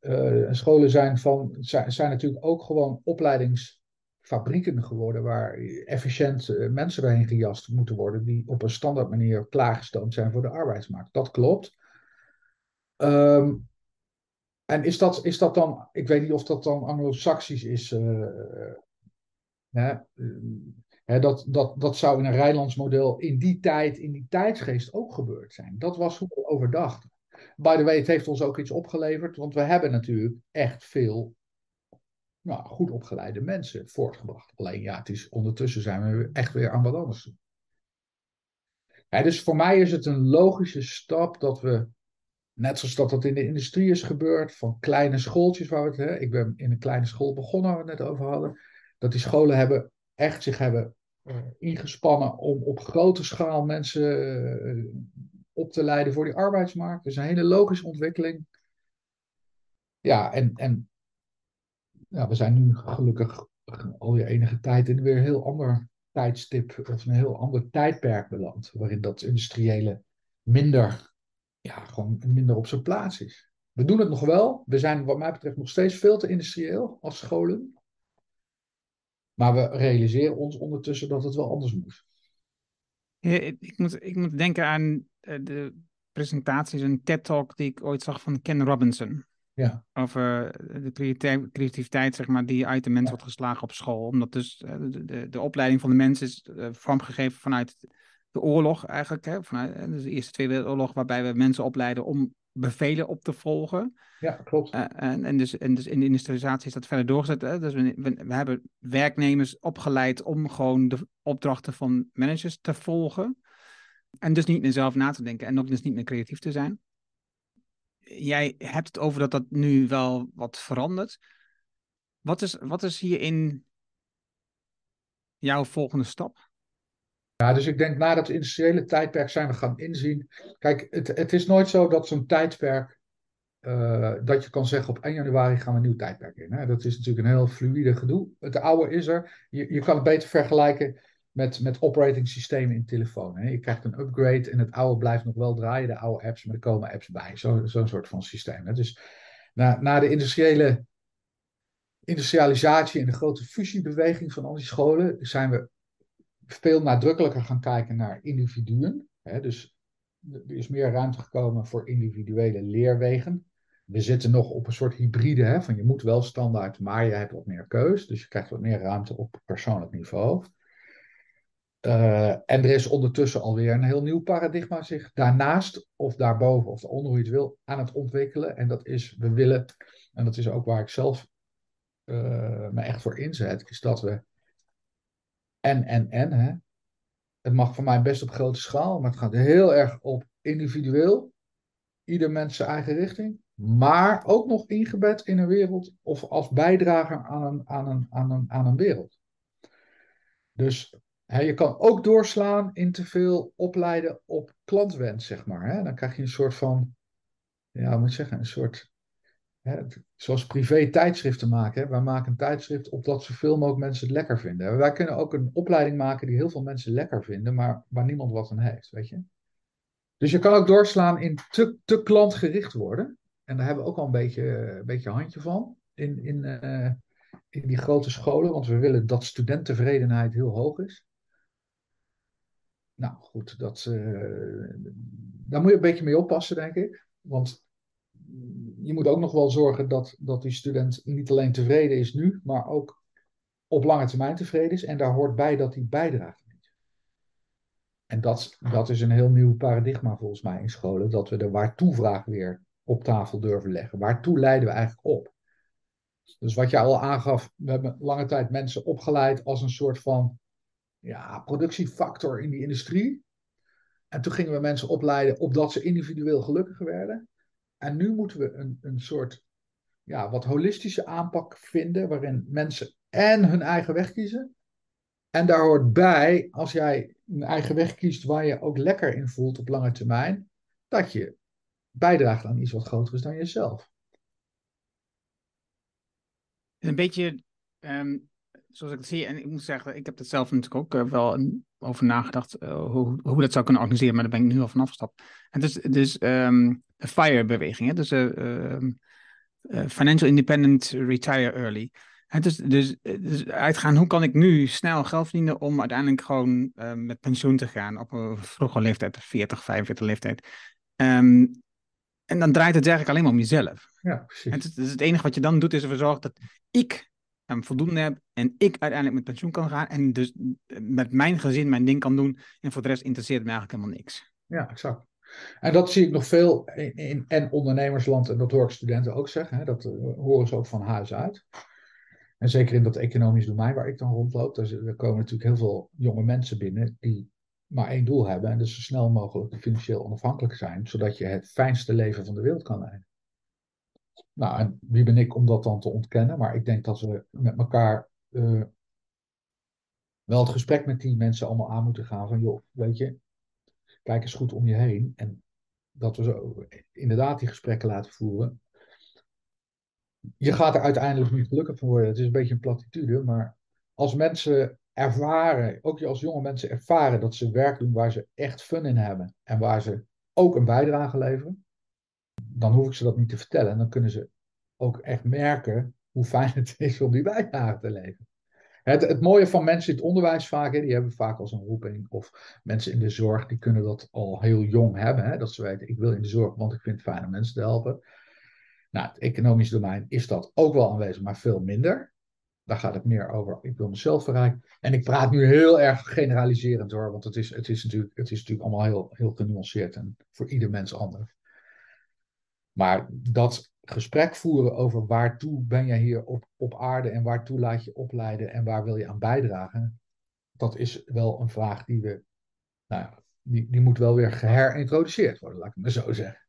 eh, scholen zijn, van, zijn, zijn natuurlijk ook gewoon opleidingsfabrieken geworden waar efficiënt eh, mensen doorheen gejast moeten worden die op een standaard manier klaargestoomd zijn voor de arbeidsmarkt. Dat klopt. Ehm, en is dat, is dat dan, ik weet niet of dat dan anglo-saxisch is, Hè, dat, dat, dat zou in een Rijnlands model in die tijd, in die tijdsgeest ook gebeurd zijn. Dat was hoe we overdachten. By the way, het heeft ons ook iets opgeleverd, want we hebben natuurlijk echt veel nou, goed opgeleide mensen voortgebracht. Alleen ja, het is, ondertussen zijn we echt weer aan wat anders doen. Dus voor mij is het een logische stap dat we, net zoals dat dat in de industrie is gebeurd, van kleine schooltjes waar we het, hè, ik ben in een kleine school begonnen, waar we het net over hadden, dat die scholen hebben echt zich hebben uh, ingespannen om op grote schaal mensen uh, op te leiden voor die arbeidsmarkt. Dus een hele logische ontwikkeling. Ja, en, en ja, we zijn nu gelukkig alweer enige tijd in weer een heel ander tijdstip of een heel ander tijdperk beland, waarin dat industriële minder, ja, gewoon minder op zijn plaats is. We doen het nog wel. We zijn wat mij betreft nog steeds veel te industrieel als scholen. Maar we realiseren ons ondertussen dat het wel anders moet. Ik, moet, ik moet denken aan de presentaties, een TED-talk die ik ooit zag van Ken Robinson. Ja. Over de creativiteit, zeg maar, die uit de mens ja. wordt geslagen op school. Omdat dus de, de, de opleiding van de mens is vormgegeven vanuit de oorlog eigenlijk. Hè? Vanuit dus de Eerste Tweede Wereldoorlog, waarbij we mensen opleiden om bevelen op te volgen. Ja, klopt. Uh, en, en, dus, en dus in de industrialisatie is dat verder doorgezet. Hè? Dus we, we, we, hebben werknemers opgeleid om gewoon de opdrachten van managers te volgen. En dus niet meer zelf na te denken en ook dus niet meer creatief te zijn. Jij hebt het over dat dat nu wel wat verandert. Wat is, wat is hierin jouw volgende stap? Ja, dus ik denk na dat industriële tijdperk zijn we gaan inzien. Kijk, het, het is nooit zo dat zo'n tijdperk, uh, dat je kan zeggen op 1 januari gaan we een nieuw tijdperk in. Hè? Dat is natuurlijk een heel fluïde gedoe. Het oude is er. Je, je kan het beter vergelijken met, met operating systemen in telefoon. Hè? Je krijgt een upgrade en het oude blijft nog wel draaien, de oude apps, maar er komen apps bij. Zo'n zo soort van systeem. Hè? Dus na, na de industriële industrialisatie en de grote fusiebeweging van al die scholen zijn we veel nadrukkelijker gaan kijken naar individuen. Hè, dus er is meer ruimte gekomen voor individuele leerwegen. We zitten nog op een soort hybride, hè, van je moet wel standaard, maar je hebt wat meer keus. Dus je krijgt wat meer ruimte op persoonlijk niveau. Uh, en er is ondertussen alweer een heel nieuw paradigma zich daarnaast of daarboven of daaronder, hoe je het wil, aan het ontwikkelen. En dat is, we willen, en dat is ook waar ik zelf uh, me echt voor inzet, is dat we en, en, en. Hè. Het mag voor mij best op grote schaal, maar het gaat heel erg op individueel. Ieder mens zijn eigen richting. Maar ook nog ingebed in een wereld of als bijdrager aan een, aan een, aan een, aan een wereld. Dus hè, je kan ook doorslaan in te veel opleiden op klantwens, zeg maar. Hè. Dan krijg je een soort van, ja, moet ik zeggen, een soort Hè, zoals privé tijdschriften maken. Wij maken een tijdschrift opdat zoveel mogelijk mensen het lekker vinden. Wij kunnen ook een opleiding maken die heel veel mensen lekker vinden, maar waar niemand wat aan heeft, weet je. Dus je kan ook doorslaan in te, te klantgericht worden. En daar hebben we ook al een beetje, een beetje handje van in, in, uh, in die grote scholen, want we willen dat studenttevredenheid heel hoog is. Nou goed, dat, uh, daar moet je een beetje mee oppassen, denk ik. Want je moet ook nog wel zorgen dat, dat die student niet alleen tevreden is nu, maar ook op lange termijn tevreden is. En daar hoort bij dat hij bijdraagt. En dat, dat is een heel nieuw paradigma volgens mij in scholen, dat we de waartoe-vraag weer op tafel durven leggen. Waartoe leiden we eigenlijk op? Dus wat je al aangaf, we hebben lange tijd mensen opgeleid als een soort van ja, productiefactor in die industrie. En toen gingen we mensen opleiden opdat ze individueel gelukkiger werden. En nu moeten we een, een soort ja, wat holistische aanpak vinden, waarin mensen en hun eigen weg kiezen, En daar hoort bij, als jij een eigen weg kiest waar je ook lekker in voelt op lange termijn, dat je bijdraagt aan iets wat groter is dan jezelf. Een beetje, um, zoals ik het zie, en ik moet zeggen, ik heb het zelf natuurlijk ook uh, wel over nagedacht uh, hoe, hoe dat zou kunnen organiseren, maar daar ben ik nu al van afgestapt. En dus, dus um, de FIRE-beweging, dus uh, Financial Independent Retire Early. Het is dus, dus uitgaan, hoe kan ik nu snel geld verdienen om uiteindelijk gewoon met pensioen te gaan op een vroege leeftijd, 40, 45 leeftijd. Um, en dan draait het eigenlijk alleen maar om jezelf. Ja, precies. Het, dus het enige wat je dan doet is ervoor zorgen dat ik um, voldoende heb en ik uiteindelijk met pensioen kan gaan en dus met mijn gezin mijn ding kan doen en voor de rest interesseert me eigenlijk helemaal niks. Ja, exact. En dat zie ik nog veel in, in en ondernemersland, en dat hoor ik studenten ook zeggen, hè, dat uh, horen ze ook van huis uit. En zeker in dat economisch domein waar ik dan rondloop, daar, komen natuurlijk heel veel jonge mensen binnen die maar één doel hebben. En is zo snel mogelijk financieel onafhankelijk zijn, zodat je het fijnste leven van de wereld kan leiden. Nou, en wie ben ik om dat dan te ontkennen? Maar ik denk dat we met elkaar uh, wel het gesprek met die mensen allemaal aan moeten gaan. Van joh, weet je, kijk eens goed om je heen. En dat we zo inderdaad die gesprekken laten voeren je gaat er uiteindelijk niet gelukkig van worden. Het is een beetje een platitude, maar als mensen ervaren, ook als jonge mensen ervaren dat ze werk doen waar ze echt fun in hebben en waar ze ook een bijdrage leveren, dan hoef ik ze dat niet te vertellen. En dan kunnen ze ook echt merken hoe fijn het is om die bijdrage te leveren. Het, het mooie van mensen in het onderwijs vaak, die hebben vaak als een roeping, of mensen in de zorg, die kunnen dat al heel jong hebben. Hè, dat ze weten, ik wil in de zorg, want ik vind het fijn om mensen te helpen. Nou, het economisch domein is dat ook wel aanwezig, maar veel minder. Daar gaat het meer over, ik wil mezelf verrijken. En ik praat nu heel erg generaliserend hoor, want het is, het is, natuurlijk, het is natuurlijk allemaal heel, heel genuanceerd en voor ieder mens anders. Maar dat gesprek voeren over waartoe ben je hier op, op aarde en waartoe laat je opleiden en waar wil je aan bijdragen, dat is wel een vraag die we, nou die, die moet wel weer geherintroduceerd worden, laat ik maar zo zeggen.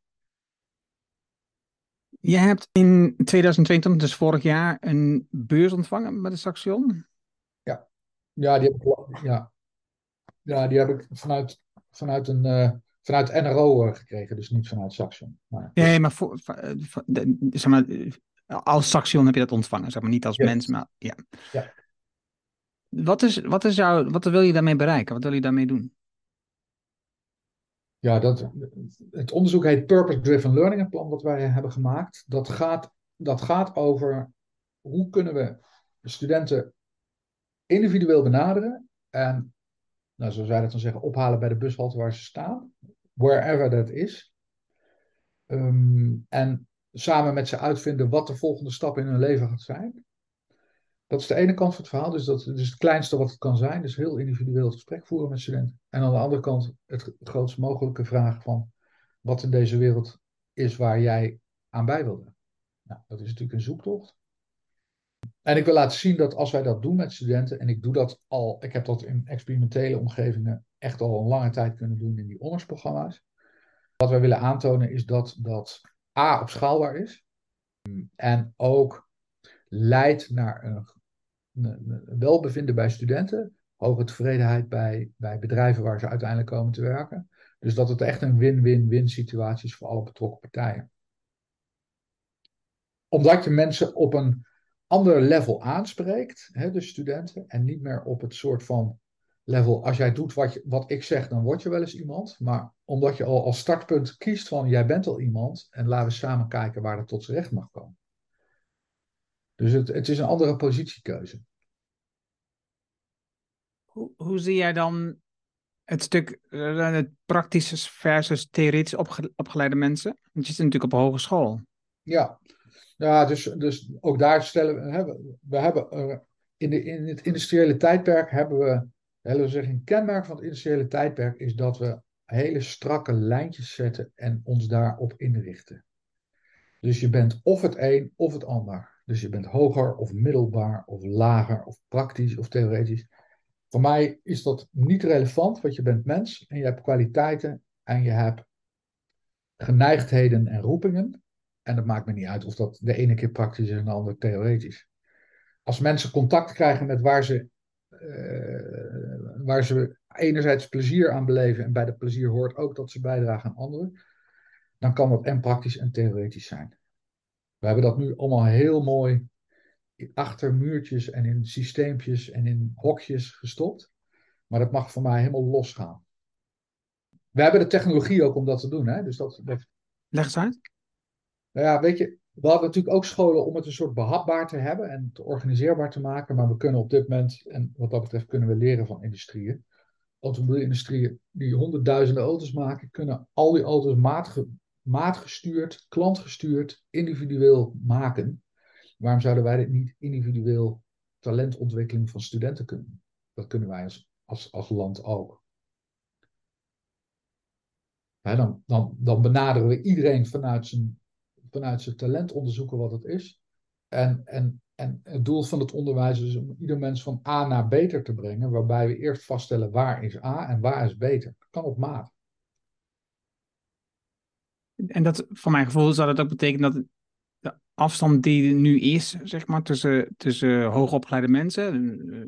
Je hebt in 2022, dus vorig jaar, een beurs ontvangen bij de Saxion. Ja, ja, die, heb ik, ja. ja, die heb ik vanuit, vanuit, een, uh, vanuit NRO uh, gekregen, dus niet vanuit Saxion. Maar... Nee, maar, voor, voor, voor, zeg maar als Saxion heb je dat ontvangen, zeg maar niet als yes. mens, maar ja. ja. Wat, is, wat, is jouw, wat wil je daarmee bereiken? Wat wil je daarmee doen? ja, dat, het onderzoek heet Purpose Driven Learning, het plan wat wij hebben gemaakt. Dat gaat, dat gaat over hoe kunnen we studenten individueel benaderen en, nou, zoals wij dat dan zeggen, ophalen bij de bushalte waar ze staan, wherever that is. Um, en samen met ze uitvinden wat de volgende stap in hun leven gaat zijn. Dat is de ene kant van het verhaal, dus dat is het kleinste wat het kan zijn. Dus heel individueel gesprek voeren met studenten. En aan de andere kant het grootst mogelijke vraag van wat in deze wereld is waar jij aan bij wilde. Nou, dat is natuurlijk een zoektocht. En ik wil laten zien dat als wij dat doen met studenten, en ik doe dat al, ik heb dat in experimentele omgevingen echt al een lange tijd kunnen doen in die honorsprogramma's. Wat wij willen aantonen is dat dat A opschaalbaar is en ook leidt naar een welbevinden bij studenten, hoge tevredenheid bij, bij bedrijven waar ze uiteindelijk komen te werken. Dus dat het echt een win-win-win situatie is voor alle betrokken partijen. Omdat je mensen op een ander level aanspreekt, hè, de studenten, en niet meer op het soort van level, als jij doet wat, je, wat ik zeg, dan word je wel eens iemand. Maar omdat je al als startpunt kiest van jij bent al iemand en laten we samen kijken waar dat tot z'n recht mag komen. Dus het, het is een andere positiekeuze. Hoe, hoe zie jij dan het stuk uh, het praktische versus theoretisch opge opgeleide mensen? Want je zit natuurlijk op hogeschool. Ja, ja dus, dus ook daar stellen we, hè, we hebben in, de, in het industriële tijdperk hebben we, we zeggen, een kenmerk van het industriële tijdperk is dat we hele strakke lijntjes zetten en ons daarop inrichten. Dus je bent of het een of het ander. Dus je bent hoger of middelbaar of lager of praktisch of theoretisch. Voor mij is dat niet relevant, want je bent mens en je hebt kwaliteiten en je hebt geneigdheden en roepingen. En dat maakt me niet uit of dat de ene keer praktisch is en de andere theoretisch. Als mensen contact krijgen met waar ze waar ze enerzijds plezier aan beleven en bij dat plezier hoort ook dat ze bijdragen aan anderen, dan kan dat en praktisch en theoretisch zijn. We hebben dat nu allemaal heel mooi achter muurtjes en in systeempjes en in hokjes gestopt. Maar dat mag voor mij helemaal losgaan. We hebben de technologie ook om dat te doen. Hè? Dus dat, dat... Leg uit. Nou ja, weet je, we hadden natuurlijk ook scholen om het een soort behapbaar te hebben en te organiseerbaar te maken. Maar we kunnen op dit moment, en wat dat betreft kunnen we leren van industrieën. Automobielindustrie die honderdduizenden auto's maken, kunnen al die auto's maatge, maatgestuurd, klantgestuurd, individueel maken. Waarom zouden wij dit niet individueel talentontwikkeling van studenten kunnen? Dat kunnen wij als, als, als land ook. dan, dan, dan benaderen we iedereen vanuit zijn, vanuit zijn talent, onderzoeken wat het is. En, en, en het doel van het onderwijs is om ieder mens van A naar beter te brengen, waarbij we eerst vaststellen waar is A en waar is beter. Dat kan op maat. En dat, voor mijn gevoel, zou dat ook betekenen dat de afstand die nu is, zeg maar, tussen, tussen hoogopgeleide mensen, eh,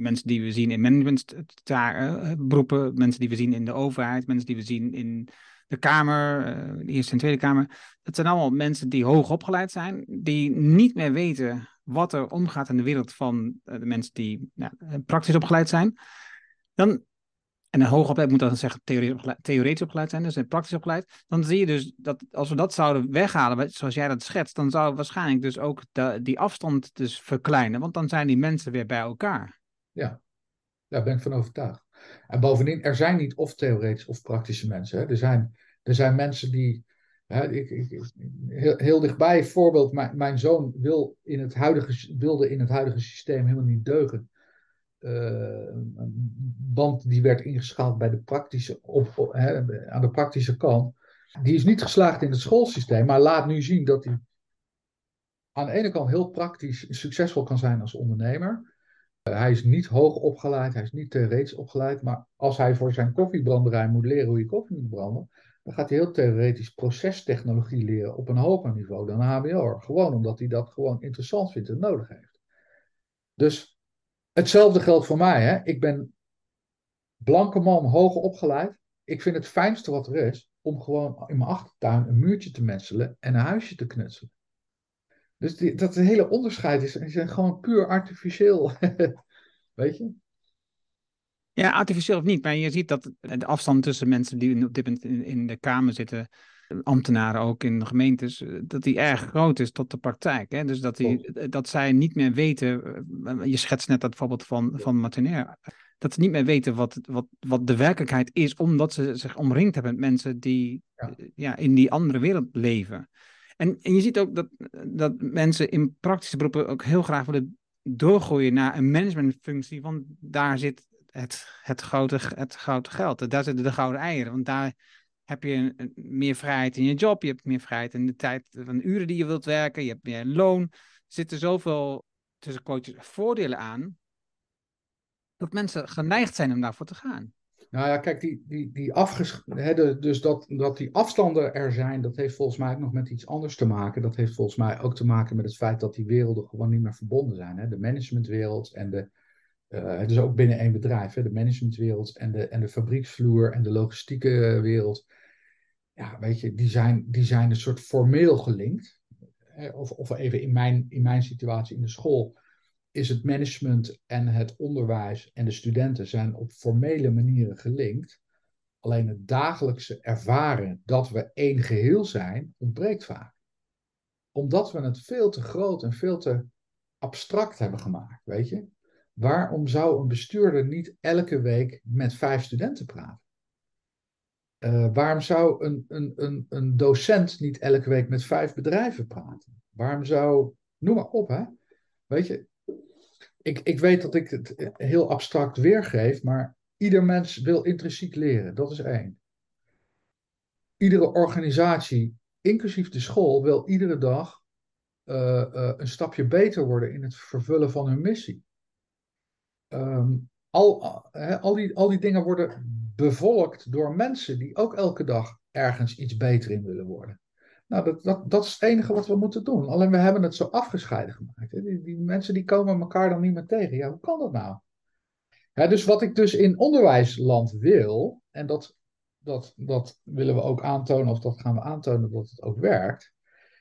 mensen die we zien in managementberoepen, mensen die we zien in de overheid, mensen die we zien in de Kamer, eh, de Eerste en Tweede Kamer. Dat zijn allemaal mensen die hoog opgeleid zijn, die niet meer weten wat er omgaat in de wereld van eh, de mensen die ja, praktisch opgeleid zijn. Dan en een hoog opgeleid moet dan zeggen theoretisch opgeleid, theoretisch opgeleid zijn, dus praktisch opgeleid. Dan zie je dus dat als we dat zouden weghalen, zoals jij dat schetst, dan zou waarschijnlijk dus ook die afstand dus verkleinen. Want dan zijn die mensen weer bij elkaar. Ja, daar ben ik van overtuigd. En bovendien, er zijn niet of theoretisch of praktische mensen. Hè. Er, zijn, er zijn mensen die. Hè, ik, ik, heel, heel dichtbij, voorbeeld, mijn, mijn zoon wil in het huidige, wilde in het huidige systeem helemaal niet deugen. Uh, band die werd ingeschaald bij de praktische, op, hè, aan de praktische kant. Die is niet geslaagd in het schoolsysteem, maar laat nu zien dat hij aan de ene kant heel praktisch succesvol kan zijn als ondernemer. Uh, hij is niet hoog opgeleid, hij is niet theoretisch opgeleid, maar als hij voor zijn koffiebranderij moet leren hoe je koffie moet branden, dan gaat hij heel theoretisch procestechnologie leren op een hoger niveau dan een HBO. Gewoon omdat hij dat gewoon interessant vindt en nodig heeft. Dus Hetzelfde geldt voor mij. Hè? Ik ben blanke man, hoog opgeleid. Ik vind het fijnste wat er is om gewoon in mijn achtertuin een muurtje te metselen en een huisje te knutselen. Dus die, dat hele onderscheid is, is gewoon puur artificieel. Weet je? Ja, artificieel of niet, maar je ziet dat de afstand tussen mensen die op dit moment in, in de Kamer zitten, ambtenaren ook in de gemeentes, dat die erg groot is tot de praktijk. Hè? Dus dat, die, dat zij niet meer weten, eh, je schetst net dat voorbeeld van, van Martinair, dat ze niet meer weten wat, wat, wat de werkelijkheid is, omdat ze zich omringd hebben met mensen die ja. ja in die andere wereld leven. En, en je ziet ook dat, dat mensen in praktische beroepen ook heel graag willen doorgroeien naar een managementfunctie, want daar zit het, het, grote, het grote geld, daar zitten de gouden eieren, want daar heb je meer vrijheid in je job, je hebt meer vrijheid in de tijd van de uren die je wilt werken, je hebt meer loon. Er zitten zoveel tussen quotes voordelen aan, dat mensen geneigd zijn om daarvoor te gaan. Nou ja, kijk, die, die, die afges dus dat, dat die afstanden er zijn, dat heeft volgens mij ook nog met iets anders te maken. Dat heeft volgens mij ook te maken met het feit dat die werelden gewoon niet meer verbonden zijn. De managementwereld en de, uh, het is ook binnen één bedrijf, hè? de managementwereld en de, en de fabrieksvloer en de logistieke wereld ja, weet je, die zijn, die zijn een soort formeel gelinkt. Of, of even in mijn, in mijn situatie in de school is het management en het onderwijs en de studenten zijn op formele manieren gelinkt. Alleen het dagelijkse ervaren dat we één geheel zijn, ontbreekt vaak. Omdat we het veel te groot en veel te abstract hebben gemaakt, weet je. Waarom zou een bestuurder niet elke week met vijf studenten praten? Uh, waarom zou een, een, een, een docent niet elke week met vijf bedrijven praten? Waarom zou. Noem maar op, hè? Weet je, ik, ik weet dat ik het heel abstract weergeef, maar ieder mens wil intrinsiek leren. Dat is één. Iedere organisatie, inclusief de school, wil iedere dag uh, uh, een stapje beter worden in het vervullen van hun missie. Um, al, al, die, al die dingen worden bevolkt door mensen die ook elke dag ergens iets beter in willen worden. Nou, dat, dat, is het enige wat we moeten doen. Alleen we hebben het zo afgescheiden gemaakt. Die, die mensen die komen elkaar dan niet meer tegen. Ja, hoe kan dat nou? dus wat ik dus in onderwijsland wil, en dat, dat, dat willen we ook aantonen, of dat gaan we aantonen dat het ook werkt.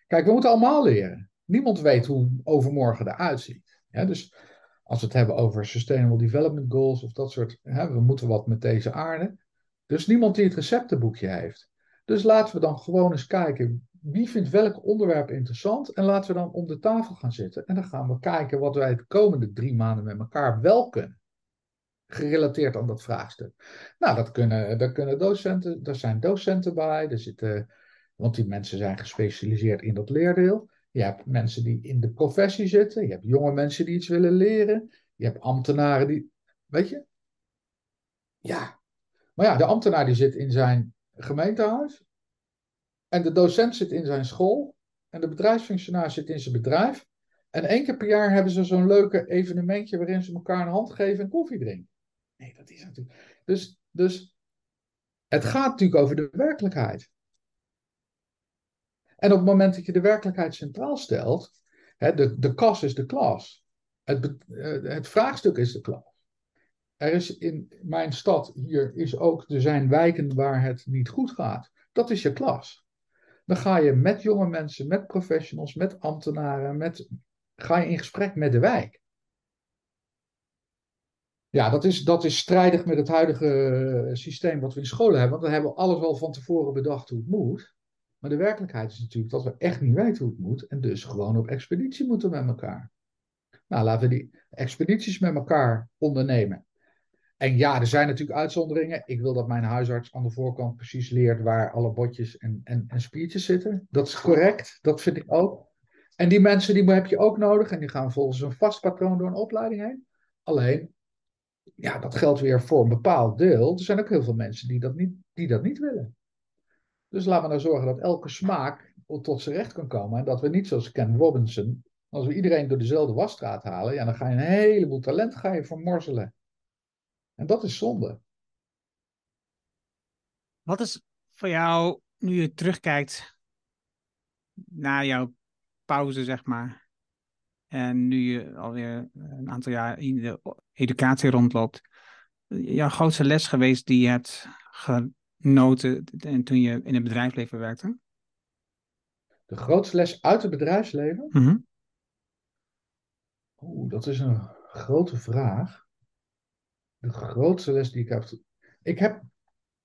Kijk, we moeten allemaal leren. Niemand weet hoe overmorgen eruit ziet. dus als we het hebben over Sustainable Development Goals of dat soort, we moeten wat met deze aarde. Dus niemand die het receptenboekje heeft. Dus laten we dan gewoon eens kijken wie vindt welk onderwerp interessant en laten we dan om de tafel gaan zitten en dan gaan we kijken wat wij de komende drie maanden met elkaar wel kunnen. Gerelateerd aan dat vraagstuk. Nou, dat kunnen, dat kunnen docenten, er zijn docenten bij, er zitten, want die mensen zijn gespecialiseerd in dat leerdeel. Je hebt mensen die in de professie zitten, je hebt jonge mensen die iets willen leren, je hebt ambtenaren die, weet je? Ja, maar ja, de ambtenaar die zit in zijn gemeentehuis en de docent zit in zijn school en de bedrijfsfunctionaris zit in zijn bedrijf. En één keer per jaar hebben ze zo'n leuke evenementje waarin ze elkaar een hand geven en koffie drinken. Nee, dat is natuurlijk. Dus, dus het gaat natuurlijk over de werkelijkheid. En op het moment dat je de werkelijkheid centraal stelt, hè, de, de kas is de klas. Het, eh, het vraagstuk is de klas. Er is in mijn stad hier is ook, er zijn wijken waar het niet goed gaat. Dat is je klas. Dan ga je met jonge mensen, met professionals, met ambtenaren, met, ga je in gesprek met de wijk. Ja, dat is, dat is strijdig met het huidige eh, systeem wat we in scholen hebben. Want dan hebben we alles al van tevoren bedacht hoe het moet. Maar de werkelijkheid is natuurlijk dat we echt niet weten hoe het moet. En dus gewoon op expeditie moeten met elkaar. Nou, laten we die expedities met elkaar ondernemen. En ja, er zijn natuurlijk uitzonderingen. Ik wil dat mijn huisarts aan de voorkant precies leert waar alle botjes en, en, en spiertjes zitten. Dat is correct, dat vind ik ook. En die mensen die heb je ook nodig en die gaan volgens een vast patroon door een opleiding heen. Alleen, ja, dat geldt weer voor een bepaald deel. Er zijn ook heel veel mensen die dat niet, die dat niet willen. Dus laten we nou zorgen dat elke smaak tot zijn recht kan komen. En dat we niet zoals Ken Robinson, als we iedereen door dezelfde wasstraat halen, ja, dan ga je een heleboel talent ga je vermorzelen. En dat is zonde. Wat is voor jou, nu je terugkijkt naar jouw pauze, zeg maar, en nu je alweer een aantal jaar in de educatie rondloopt, jouw grootste les geweest die je hebt genoten toen je in het bedrijfsleven werkte? De grootste les uit het bedrijfsleven? Mm Oeh, dat is een grote vraag de grootste les die ik heb. Ik heb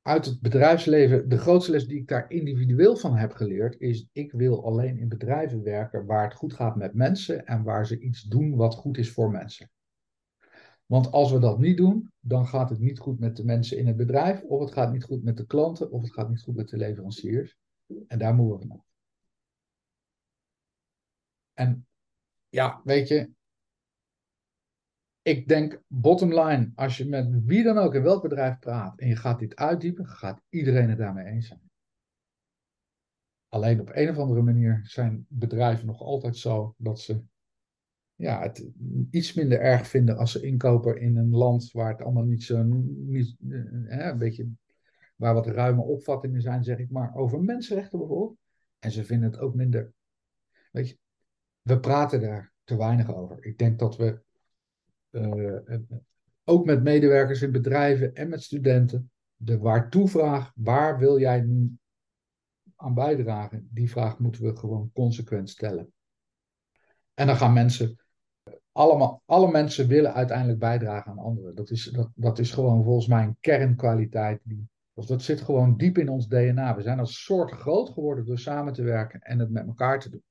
uit het bedrijfsleven, de grootste les die ik daar individueel van heb geleerd, is: ik wil alleen in bedrijven werken waar het goed gaat met mensen en waar ze iets doen wat goed is voor mensen. Want als we dat niet doen, dan gaat het niet goed met de mensen in het bedrijf, of het gaat niet goed met de klanten, of het gaat niet goed met de leveranciers. En daar moeten we vanaf. En ja, weet je, ik denk, bottom line, als je met wie dan ook in welk bedrijf praat en je gaat dit uitdiepen, gaat iedereen het daarmee eens zijn. Alleen op een of andere manier zijn bedrijven nog altijd zo dat ze ja, het iets minder erg vinden als ze inkopen in een land waar het allemaal niet zo, niet, eh, hè, een beetje, waar wat ruime opvattingen zijn, zeg ik maar, over mensenrechten bijvoorbeeld. En ze vinden het ook minder, weet je, we praten daar te weinig over. Ik denk dat we ook met medewerkers in bedrijven en met studenten, de waartoe-vraag, waar wil jij nu aan bijdragen? Die vraag moeten we gewoon consequent stellen. En dan gaan mensen, allemaal, alle mensen willen uiteindelijk bijdragen aan anderen. Dat is, dat, dat is gewoon volgens mij een kernkwaliteit. Die, dat zit gewoon diep in ons DNA. We zijn als soort groot geworden door samen te werken en het met elkaar te doen.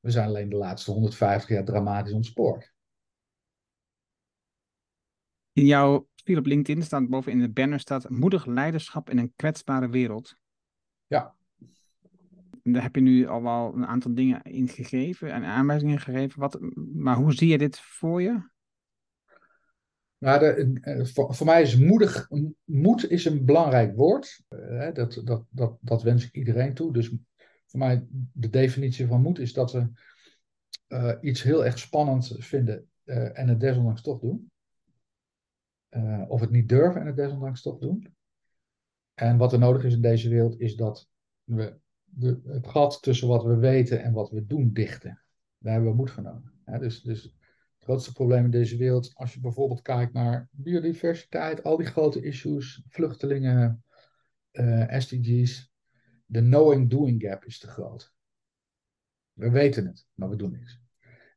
We zijn alleen de laatste 150 jaar dramatisch ontspoord. In jouw profiel op LinkedIn staat boven in de banner staat moedig leiderschap in een kwetsbare wereld. Ja. En daar heb je nu al wel een aantal dingen in gegeven en aanwijzingen gegeven. Wat, maar hoe zie je dit voor je? Nou, de, eh, voor, voor, mij is moedig, moed is een belangrijk woord. Uh, dat, dat, dat, dat wens ik iedereen toe. Dus voor mij, de definitie van moed is dat we uh, iets heel erg spannend vinden en het desondanks toch doen. Uh, of het niet durven en het desondanks toch doen. En wat er nodig is in deze wereld is dat we de, het gat tussen wat we weten en wat we doen dichten. Daar hebben we moed voor nodig. dus, dus het grootste probleem in deze wereld, als je bijvoorbeeld kijkt naar biodiversiteit, al die grote issues, vluchtelingen, uh, SDG's, de knowing-doing gap is te groot. We weten het, maar we doen niks.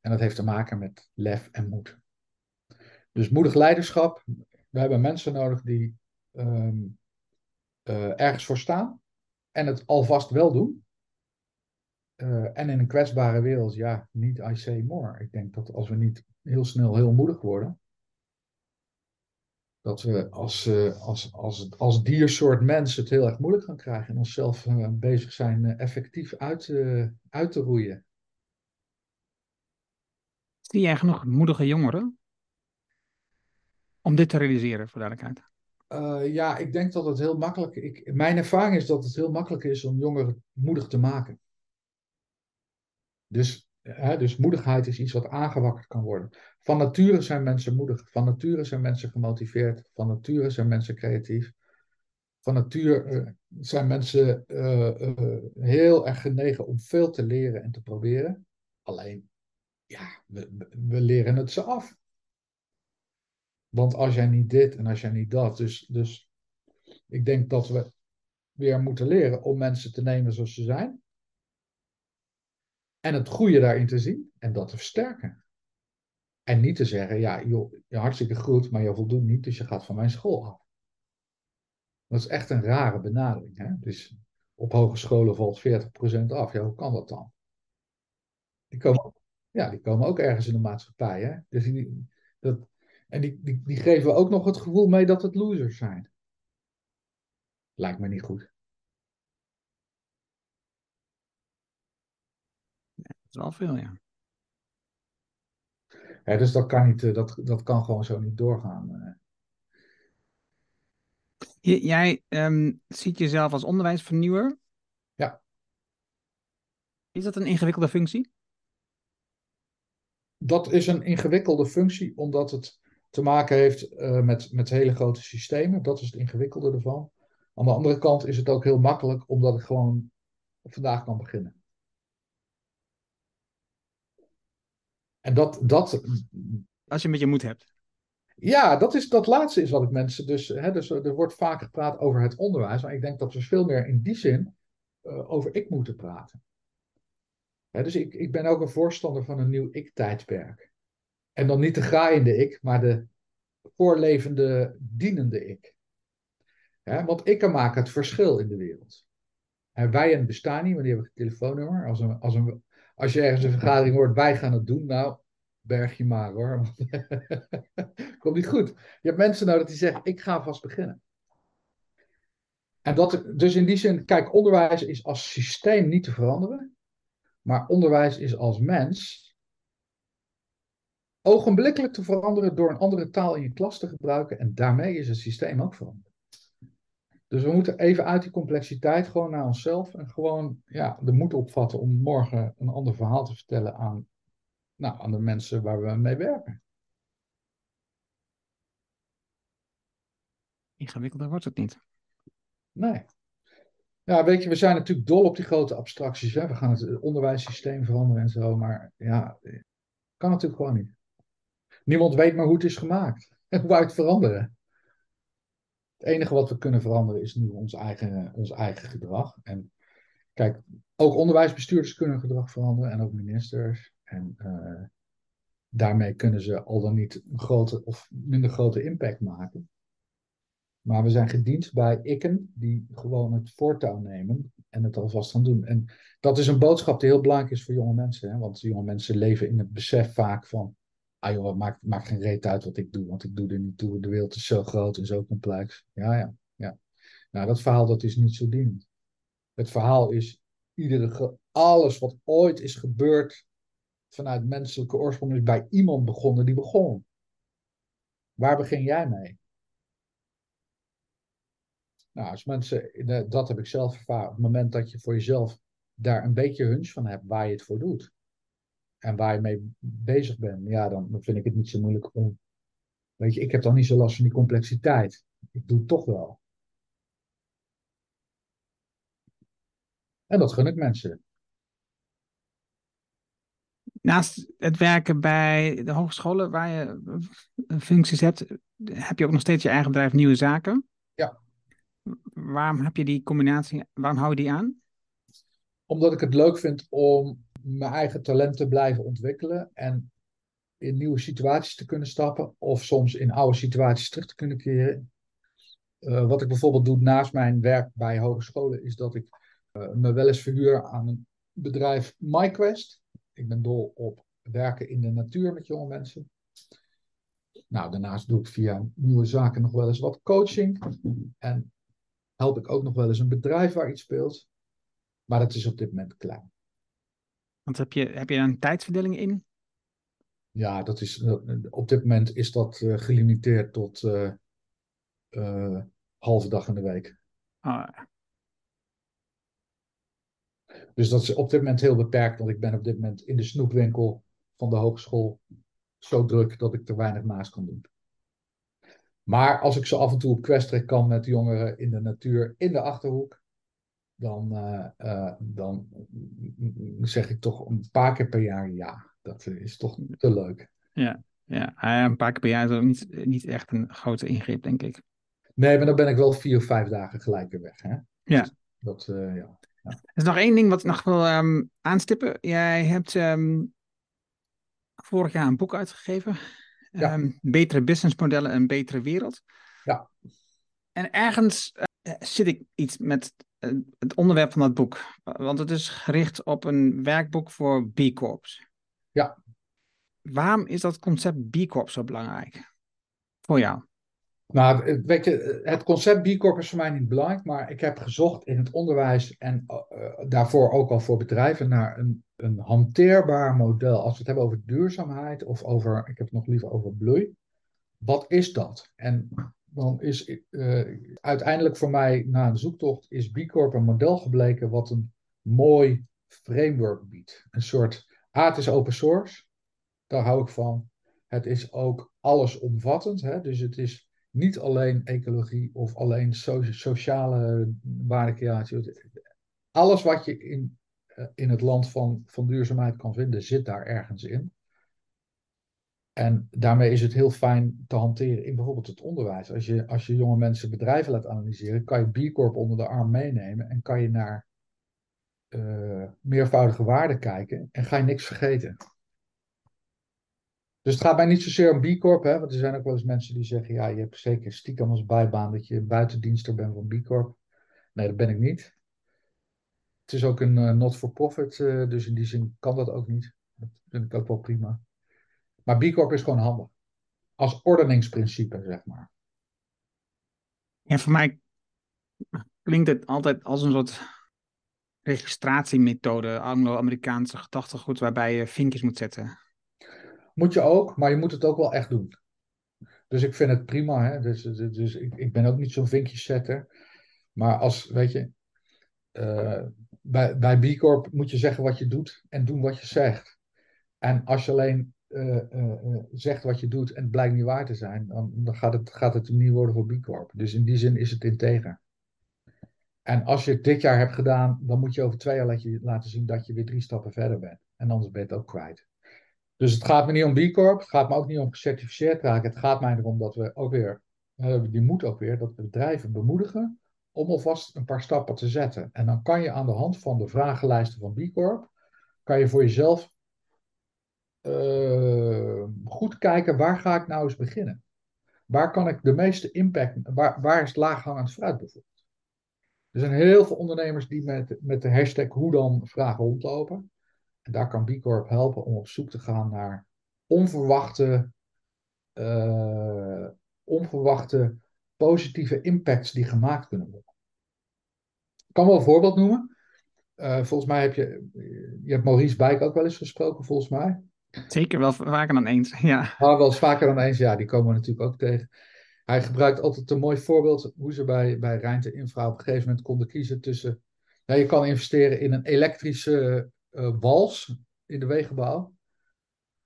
En dat heeft te maken met lef en moed. Dus moedig leiderschap. We hebben mensen nodig die um, uh, ergens voor staan en het alvast wel doen. Uh, en in een kwetsbare wereld, ja, niet I say more. Ik denk dat als we niet heel snel heel moedig worden, dat we als, uh, als, als, als diersoort mens het heel erg moeilijk gaan krijgen en onszelf bezig zijn effectief uit, uit te roeien. Zie jij genoeg moedige jongeren om dit te realiseren, voor duidelijkheid? Uh, ja, ik denk dat het heel makkelijk is. Mijn ervaring is dat het heel makkelijk is om jongeren moedig te maken. Dus, hè, dus moedigheid is iets wat aangewakkerd kan worden. Van nature zijn mensen moedig. Van nature zijn mensen gemotiveerd. Van nature zijn mensen creatief. Van nature uh, zijn mensen uh, heel erg genegen om veel te leren en te proberen. Alleen, ja, we, we leren het ze af. Want als jij niet dit en als jij niet dat. Dus, dus ik denk dat we weer moeten leren om mensen te nemen zoals ze zijn. En het goede daarin te zien en dat te versterken. En niet te zeggen, ja, joh, je hartstikke goed, maar je voldoet niet, dus je gaat van mijn school af. Dat is echt een rare benadering. Hè? Dus op hogescholen valt 40% af. Ja, hoe kan dat dan? Die komen, ja, die komen ook ergens in de maatschappij. Hè? Dus die, dat, en die, die, die geven ook nog het gevoel mee dat het losers zijn. Lijkt me niet goed. dat is wel veel, ja. ja dus dat kan, niet, dat, dat kan gewoon zo niet doorgaan. Jij um, ziet jezelf als onderwijsvernieuwer. Ja. Is dat een ingewikkelde functie? Dat is een ingewikkelde functie omdat het te maken heeft uh, met, met hele grote systemen. Dat is het ingewikkelde ervan. Aan de andere kant is het ook heel makkelijk, omdat ik gewoon vandaag kan beginnen. En dat, dat. Als je met je moed hebt. Ja, dat, is, dat laatste is wat ik mensen. Dus, hè, dus er wordt vaak gepraat over het onderwijs. Maar ik denk dat we veel meer in die zin uh, over ik moeten praten. Hè, dus ik, ik ben ook een voorstander van een nieuw ik-tijdperk. En dan niet de graaiende ik, maar de voorlevende, dienende ik. want ik kan maken het verschil in de wereld. En wij en bestaan niet, want die hebben een telefoonnummer. Als, een, als je ergens een vergadering hoort, wij gaan het doen, nou, berg je maar hoor. Komt niet goed. Je hebt mensen nodig die zeggen, ik ga vast beginnen. En dat, dus in die zin, kijk, onderwijs is als systeem niet te veranderen. Maar onderwijs is als mens ogenblikkelijk te veranderen door een andere taal in je klas te gebruiken. En daarmee is het systeem ook veranderd. Dus we moeten even uit die complexiteit gewoon naar onszelf en gewoon ja, de moed opvatten om morgen een ander verhaal te vertellen aan, nou, aan de mensen waar we mee werken. Ingewikkelder wordt het niet. Nee. Ja, weet je, we zijn natuurlijk dol op die grote abstracties. Hè? We gaan het onderwijssysteem veranderen en zo, maar ja, kan natuurlijk gewoon niet. Niemand weet maar hoe het is gemaakt. En hoe wij het veranderen. Het enige wat we kunnen veranderen is nu ons eigen, ons eigen gedrag. En kijk, ook onderwijsbestuurders kunnen gedrag veranderen en ook ministers. En uh, daarmee kunnen ze al dan niet een grote of minder grote impact maken. Maar we zijn gediend bij ikken die gewoon het voortouw nemen en het alvast gaan doen. En dat is een boodschap die heel belangrijk is voor jonge mensen. Hè? Want jonge mensen leven in het besef vaak van ah joh, maakt, maakt geen reet uit wat ik doe, want ik doe er niet toe. De wereld is zo groot en zo complex. Ja, ja, ja. Nou, dat verhaal dat is niet zo dienend. Het verhaal is iedere, alles wat ooit is gebeurd vanuit menselijke oorsprong is bij iemand begonnen die begon. Waar begin jij mee? Nou, als mensen, dat heb ik zelf ervaren, op het moment dat je voor jezelf daar een beetje hunch van hebt waar je het voor doet, en waar je mee bezig bent, ja, dan vind ik het niet zo moeilijk om. Weet je, ik heb dan niet zo last van die complexiteit. Ik doe het toch wel. En dat gun ik mensen. naast het werken bij de hogescholen waar je functies hebt, heb je ook nog steeds je eigen bedrijf Nieuwe Zaken. Ja. Waarom heb je die combinatie, waarom hou je die aan? Omdat ik het leuk vind om mijn eigen talent te blijven ontwikkelen en in nieuwe situaties te kunnen stappen of soms in oude situaties terug te kunnen keren. Uh, wat ik bijvoorbeeld doe naast mijn werk bij hogescholen is dat ik uh, me wel eens verhuur aan een bedrijf MyQuest. Ik ben dol op werken in de natuur met jonge mensen. Nou, daarnaast doe ik via nieuwe zaken nog wel eens wat coaching. En help ik ook nog wel eens een bedrijf waar iets speelt. Maar dat is op dit moment klein. Want heb je, heb je een tijdsverdeling in? Ja, dat is, op dit moment is dat uh, gelimiteerd tot uh, uh, halve dag in de week. Oh. Dus dat is op dit moment heel beperkt, want ik ben op dit moment in de snoepwinkel van de hogeschool zo druk dat ik er weinig naast kan doen. Maar als ik zo af en toe op kwesttrek kan met jongeren in de natuur in de achterhoek, dan, uh, uh, dan zeg ik toch een paar keer per jaar ja. Dat is toch te leuk. Ja, ja. een paar keer per jaar is ook niet, niet echt een grote ingreep, denk ik. Nee, maar dan ben ik wel vier of vijf dagen gelijk weer weg. Hè? Ja. Dus dat, uh, ja. ja. Er is nog één ding wat ik nog wil um, aanstippen. Jij hebt um, vorig jaar een boek uitgegeven. Ja. Um, betere businessmodellen en betere wereld. Ja. En ergens uh, zit ik iets met het onderwerp van dat boek. Want het is gericht op een werkboek voor B Corps. Ja. Waarom is dat concept B Corp zo belangrijk voor jou? Nou, weet je, het concept B Corp is voor mij niet belangrijk, maar ik heb gezocht in het onderwijs en uh, daarvoor ook al voor bedrijven naar een, een hanteerbaar model. Als we het hebben over duurzaamheid of over, ik heb het nog liever over bloei. Wat is dat? En dan is uh, uiteindelijk voor mij na een zoektocht is B Corp een model gebleken wat een mooi framework biedt. Een soort het is open source. Daar hou ik van. Het is ook allesomvattend. Hè? Dus het is niet alleen ecologie of alleen so sociale waardecreatie. Alles wat je in, uh, in het land van, van duurzaamheid kan vinden, zit daar ergens in. En daarmee is het heel fijn te hanteren in bijvoorbeeld het onderwijs. Als je, als je jonge mensen bedrijven laat analyseren, kan je B Corp onder de arm meenemen en kan je naar uh, meervoudige waarden kijken en ga je niks vergeten. Dus het gaat mij niet zozeer om B Corp, hè, want er zijn ook wel eens mensen die zeggen, ja, je hebt zeker stiekem als bijbaan dat je buitendienster bent van B Corp. Nee, dat ben ik niet. Het is ook een uh, not-for-profit, uh, dus in die zin kan dat ook niet. Dat vind ik ook wel prima. Maar B Corp is gewoon handig. Als ordeningsprincipe, zeg maar. En voor mij klinkt het altijd als een soort registratiemethode, Anglo-Amerikaanse gedachtegoed, waarbij je vinkjes moet zetten. Moet je ook, maar je moet het ook wel echt doen. Dus ik vind het prima. Hè? Dus, dus, dus ik, ik ben ook niet zo'n vinkjeszetter. Maar als, weet je, uh, bij, bij B Corp moet je zeggen wat je doet en doen wat je zegt. En als je alleen uh, uh, zegt wat je doet en het blijkt niet waar te zijn, dan, dan gaat, het, gaat het niet worden voor B Corp. Dus in die zin is het integer. En als je het dit jaar hebt gedaan, dan moet je over twee jaar laten, laten zien dat je weer drie stappen verder bent. En anders ben je het ook kwijt. Dus het gaat me niet om B Corp, het gaat me ook niet om gecertificeerd raken. Het gaat mij erom dat we ook weer, die moet ook weer, dat bedrijven bemoedigen om alvast een paar stappen te zetten. En dan kan je aan de hand van de vragenlijsten van B Corp, kan je voor jezelf uh, goed kijken, waar ga ik nou eens beginnen? Waar kan ik de meeste impact, waar, waar is laaghangend fruit bijvoorbeeld? Er zijn heel veel ondernemers die met, met de hashtag hoe dan vragen rondlopen. En daar kan B Corp helpen om op zoek te gaan naar onverwachte, uh, onverwachte positieve impacts die gemaakt kunnen worden. Ik kan wel een voorbeeld noemen. Uh, volgens mij heb je, je hebt Maurice Bijk ook wel eens gesproken, volgens mij. Zeker, wel vaker dan eens, ja. Ah, wel eens vaker dan eens, ja, die komen we natuurlijk ook tegen. Hij gebruikt altijd een mooi voorbeeld hoe ze bij, bij Rijnte Infra op een gegeven moment konden kiezen tussen... Ja, je kan investeren in een elektrische uh, wals in de wegenbouw.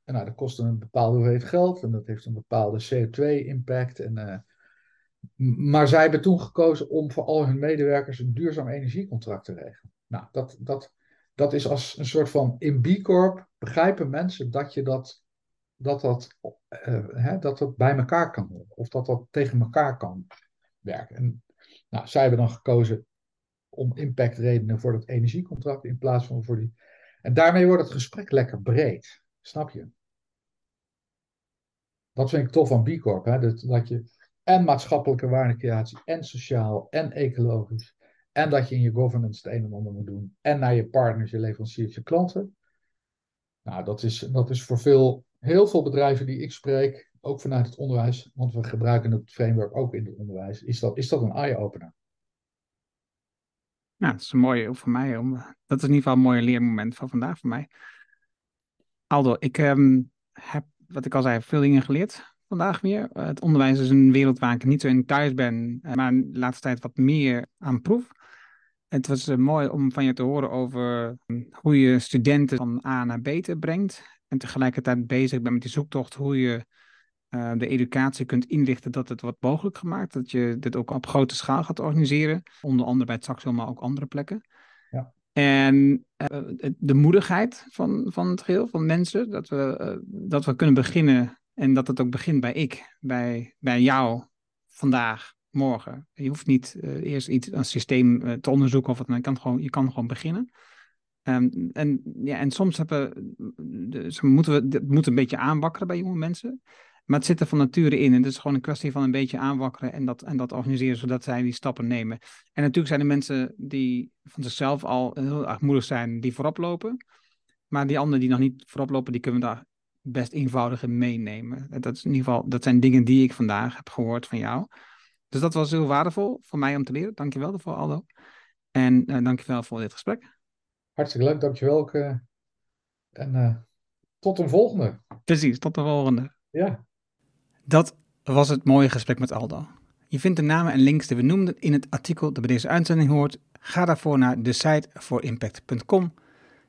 En nou, dat kost een bepaalde hoeveelheid geld en dat heeft een bepaalde CO2-impact. En, uh, maar zij hebben toen gekozen om voor al hun medewerkers een duurzaam energiecontract te regelen. Nou, dat, dat, dat is als een soort van in B Corp begrijpen mensen dat je dat, dat, dat, uh, hè, dat bij elkaar kan. Of dat dat tegen elkaar kan werken. En nou, zij hebben dan gekozen om impactredenen voor dat energiecontract in plaats van voor die. En daarmee wordt het gesprek lekker breed. Snap je? Dat vind ik tof van B Corp. Hè? Dat, dat je en maatschappelijke waardecreatie, en sociaal, en ecologisch. En dat je in je governance het een en ander moet doen. En naar je partners, je leveranciers, je klanten. Nou, dat is, dat is voor veel, heel veel bedrijven die ik spreek, ook vanuit het onderwijs, want we gebruiken het framework ook in het onderwijs, is dat, is dat een eye-opener. Ja, dat is een mooie voor mij. Dat is in ieder geval een mooi leermoment van vandaag voor mij. Aldo, ik ehm, heb, wat ik al zei, veel dingen geleerd vandaag weer. het onderwijs is een wereld waar ik niet zo in thuis ben, eh, maar de laatste tijd wat meer aan proef. Het was eh, mooi om van je te horen over hm, hoe je studenten van A naar B brengt. En tegelijkertijd bezig bent met die zoektocht hoe je uh, de educatie kunt inrichten dat het wordt mogelijk gemaakt. Dat je dit ook op grote schaal gaat organiseren. Onder andere bij het Saxo, maar ook andere plekken. Ja. En uh, de moedigheid van, van het geheel, van mensen. Dat we, uh, dat we kunnen beginnen en dat het ook begint bij ik, bij, bij jou, vandaag, morgen. Je hoeft niet uh, eerst iets, een systeem uh, te onderzoeken of wat, maar je kan gewoon, je kan gewoon beginnen. Um, en, ja, en soms hebben, dus moeten we, het moet een beetje aanwakkeren bij jonge mensen. Maar het zit er van nature in. En het is gewoon een kwestie van een beetje aanwakkeren en dat, en dat organiseren, zodat zij die stappen nemen. En natuurlijk zijn er mensen die van zichzelf al heel erg moedig zijn, die voorop lopen. Maar die anderen die nog niet voorop lopen, die kunnen we daar best eenvoudig in meenemen. Dat, is in ieder geval, dat zijn dingen die ik vandaag heb gehoord van jou. Dus dat was heel waardevol voor mij om te leren. Dankjewel daarvoor, Aldo. En uh, dankjewel voor dit gesprek. Hartstikke leuk, dankjewel ook. Uh, en uh, tot een volgende. Precies, tot de volgende. Ja. Dat was het mooie gesprek met Aldo. Je vindt de namen en links die we noemden in het artikel dat bij deze uitzending hoort. Ga daarvoor naar de site voor impact.com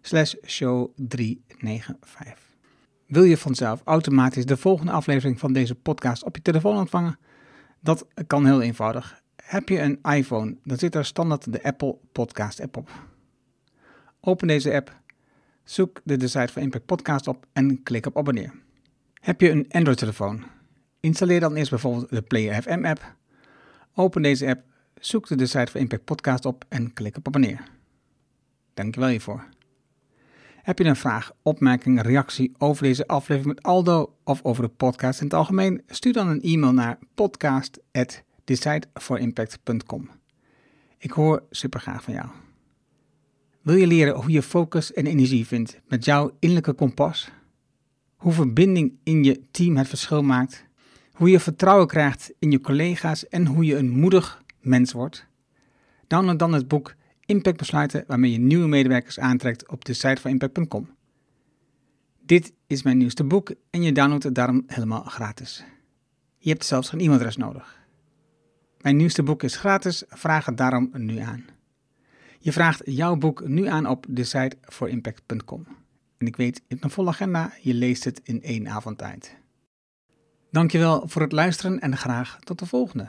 slash show 395. Wil je vanzelf automatisch de volgende aflevering van deze podcast op je telefoon ontvangen? Dat kan heel eenvoudig. Heb je een iPhone, dan zit er standaard de Apple Podcast app op. Open deze app, zoek de site van Impact Podcast op en klik op abonneer. Heb je een Android-telefoon? Installeer dan eerst bijvoorbeeld de Player FM app. Open deze app, zoek de site van Impact Podcast op en klik op abonneer. Dankjewel hiervoor. Heb je een vraag, opmerking, reactie over deze aflevering met Aldo of over de podcast in het algemeen? Stuur dan een e-mail naar podcast@decideforimpact.com. Ik hoor super graag van jou. Wil je leren hoe je focus en energie vindt met jouw innerlijke kompas? Hoe verbinding in je team het verschil maakt? Hoe je vertrouwen krijgt in je collega's en hoe je een moedig mens wordt? Download dan het boek impactbesluiten waarmee je nieuwe medewerkers aantrekt op de site van impact.com. Dit is mijn nieuwste boek en je downloadt het daarom helemaal gratis. Je hebt zelfs geen e-mailadres nodig. Mijn nieuwste boek is gratis, vraag het daarom nu aan. Je vraagt jouw boek nu aan op de site voor impact.com. En ik weet, je hebt een volle agenda, je leest het in één avond tijd. Dankjewel voor het luisteren en graag tot de volgende.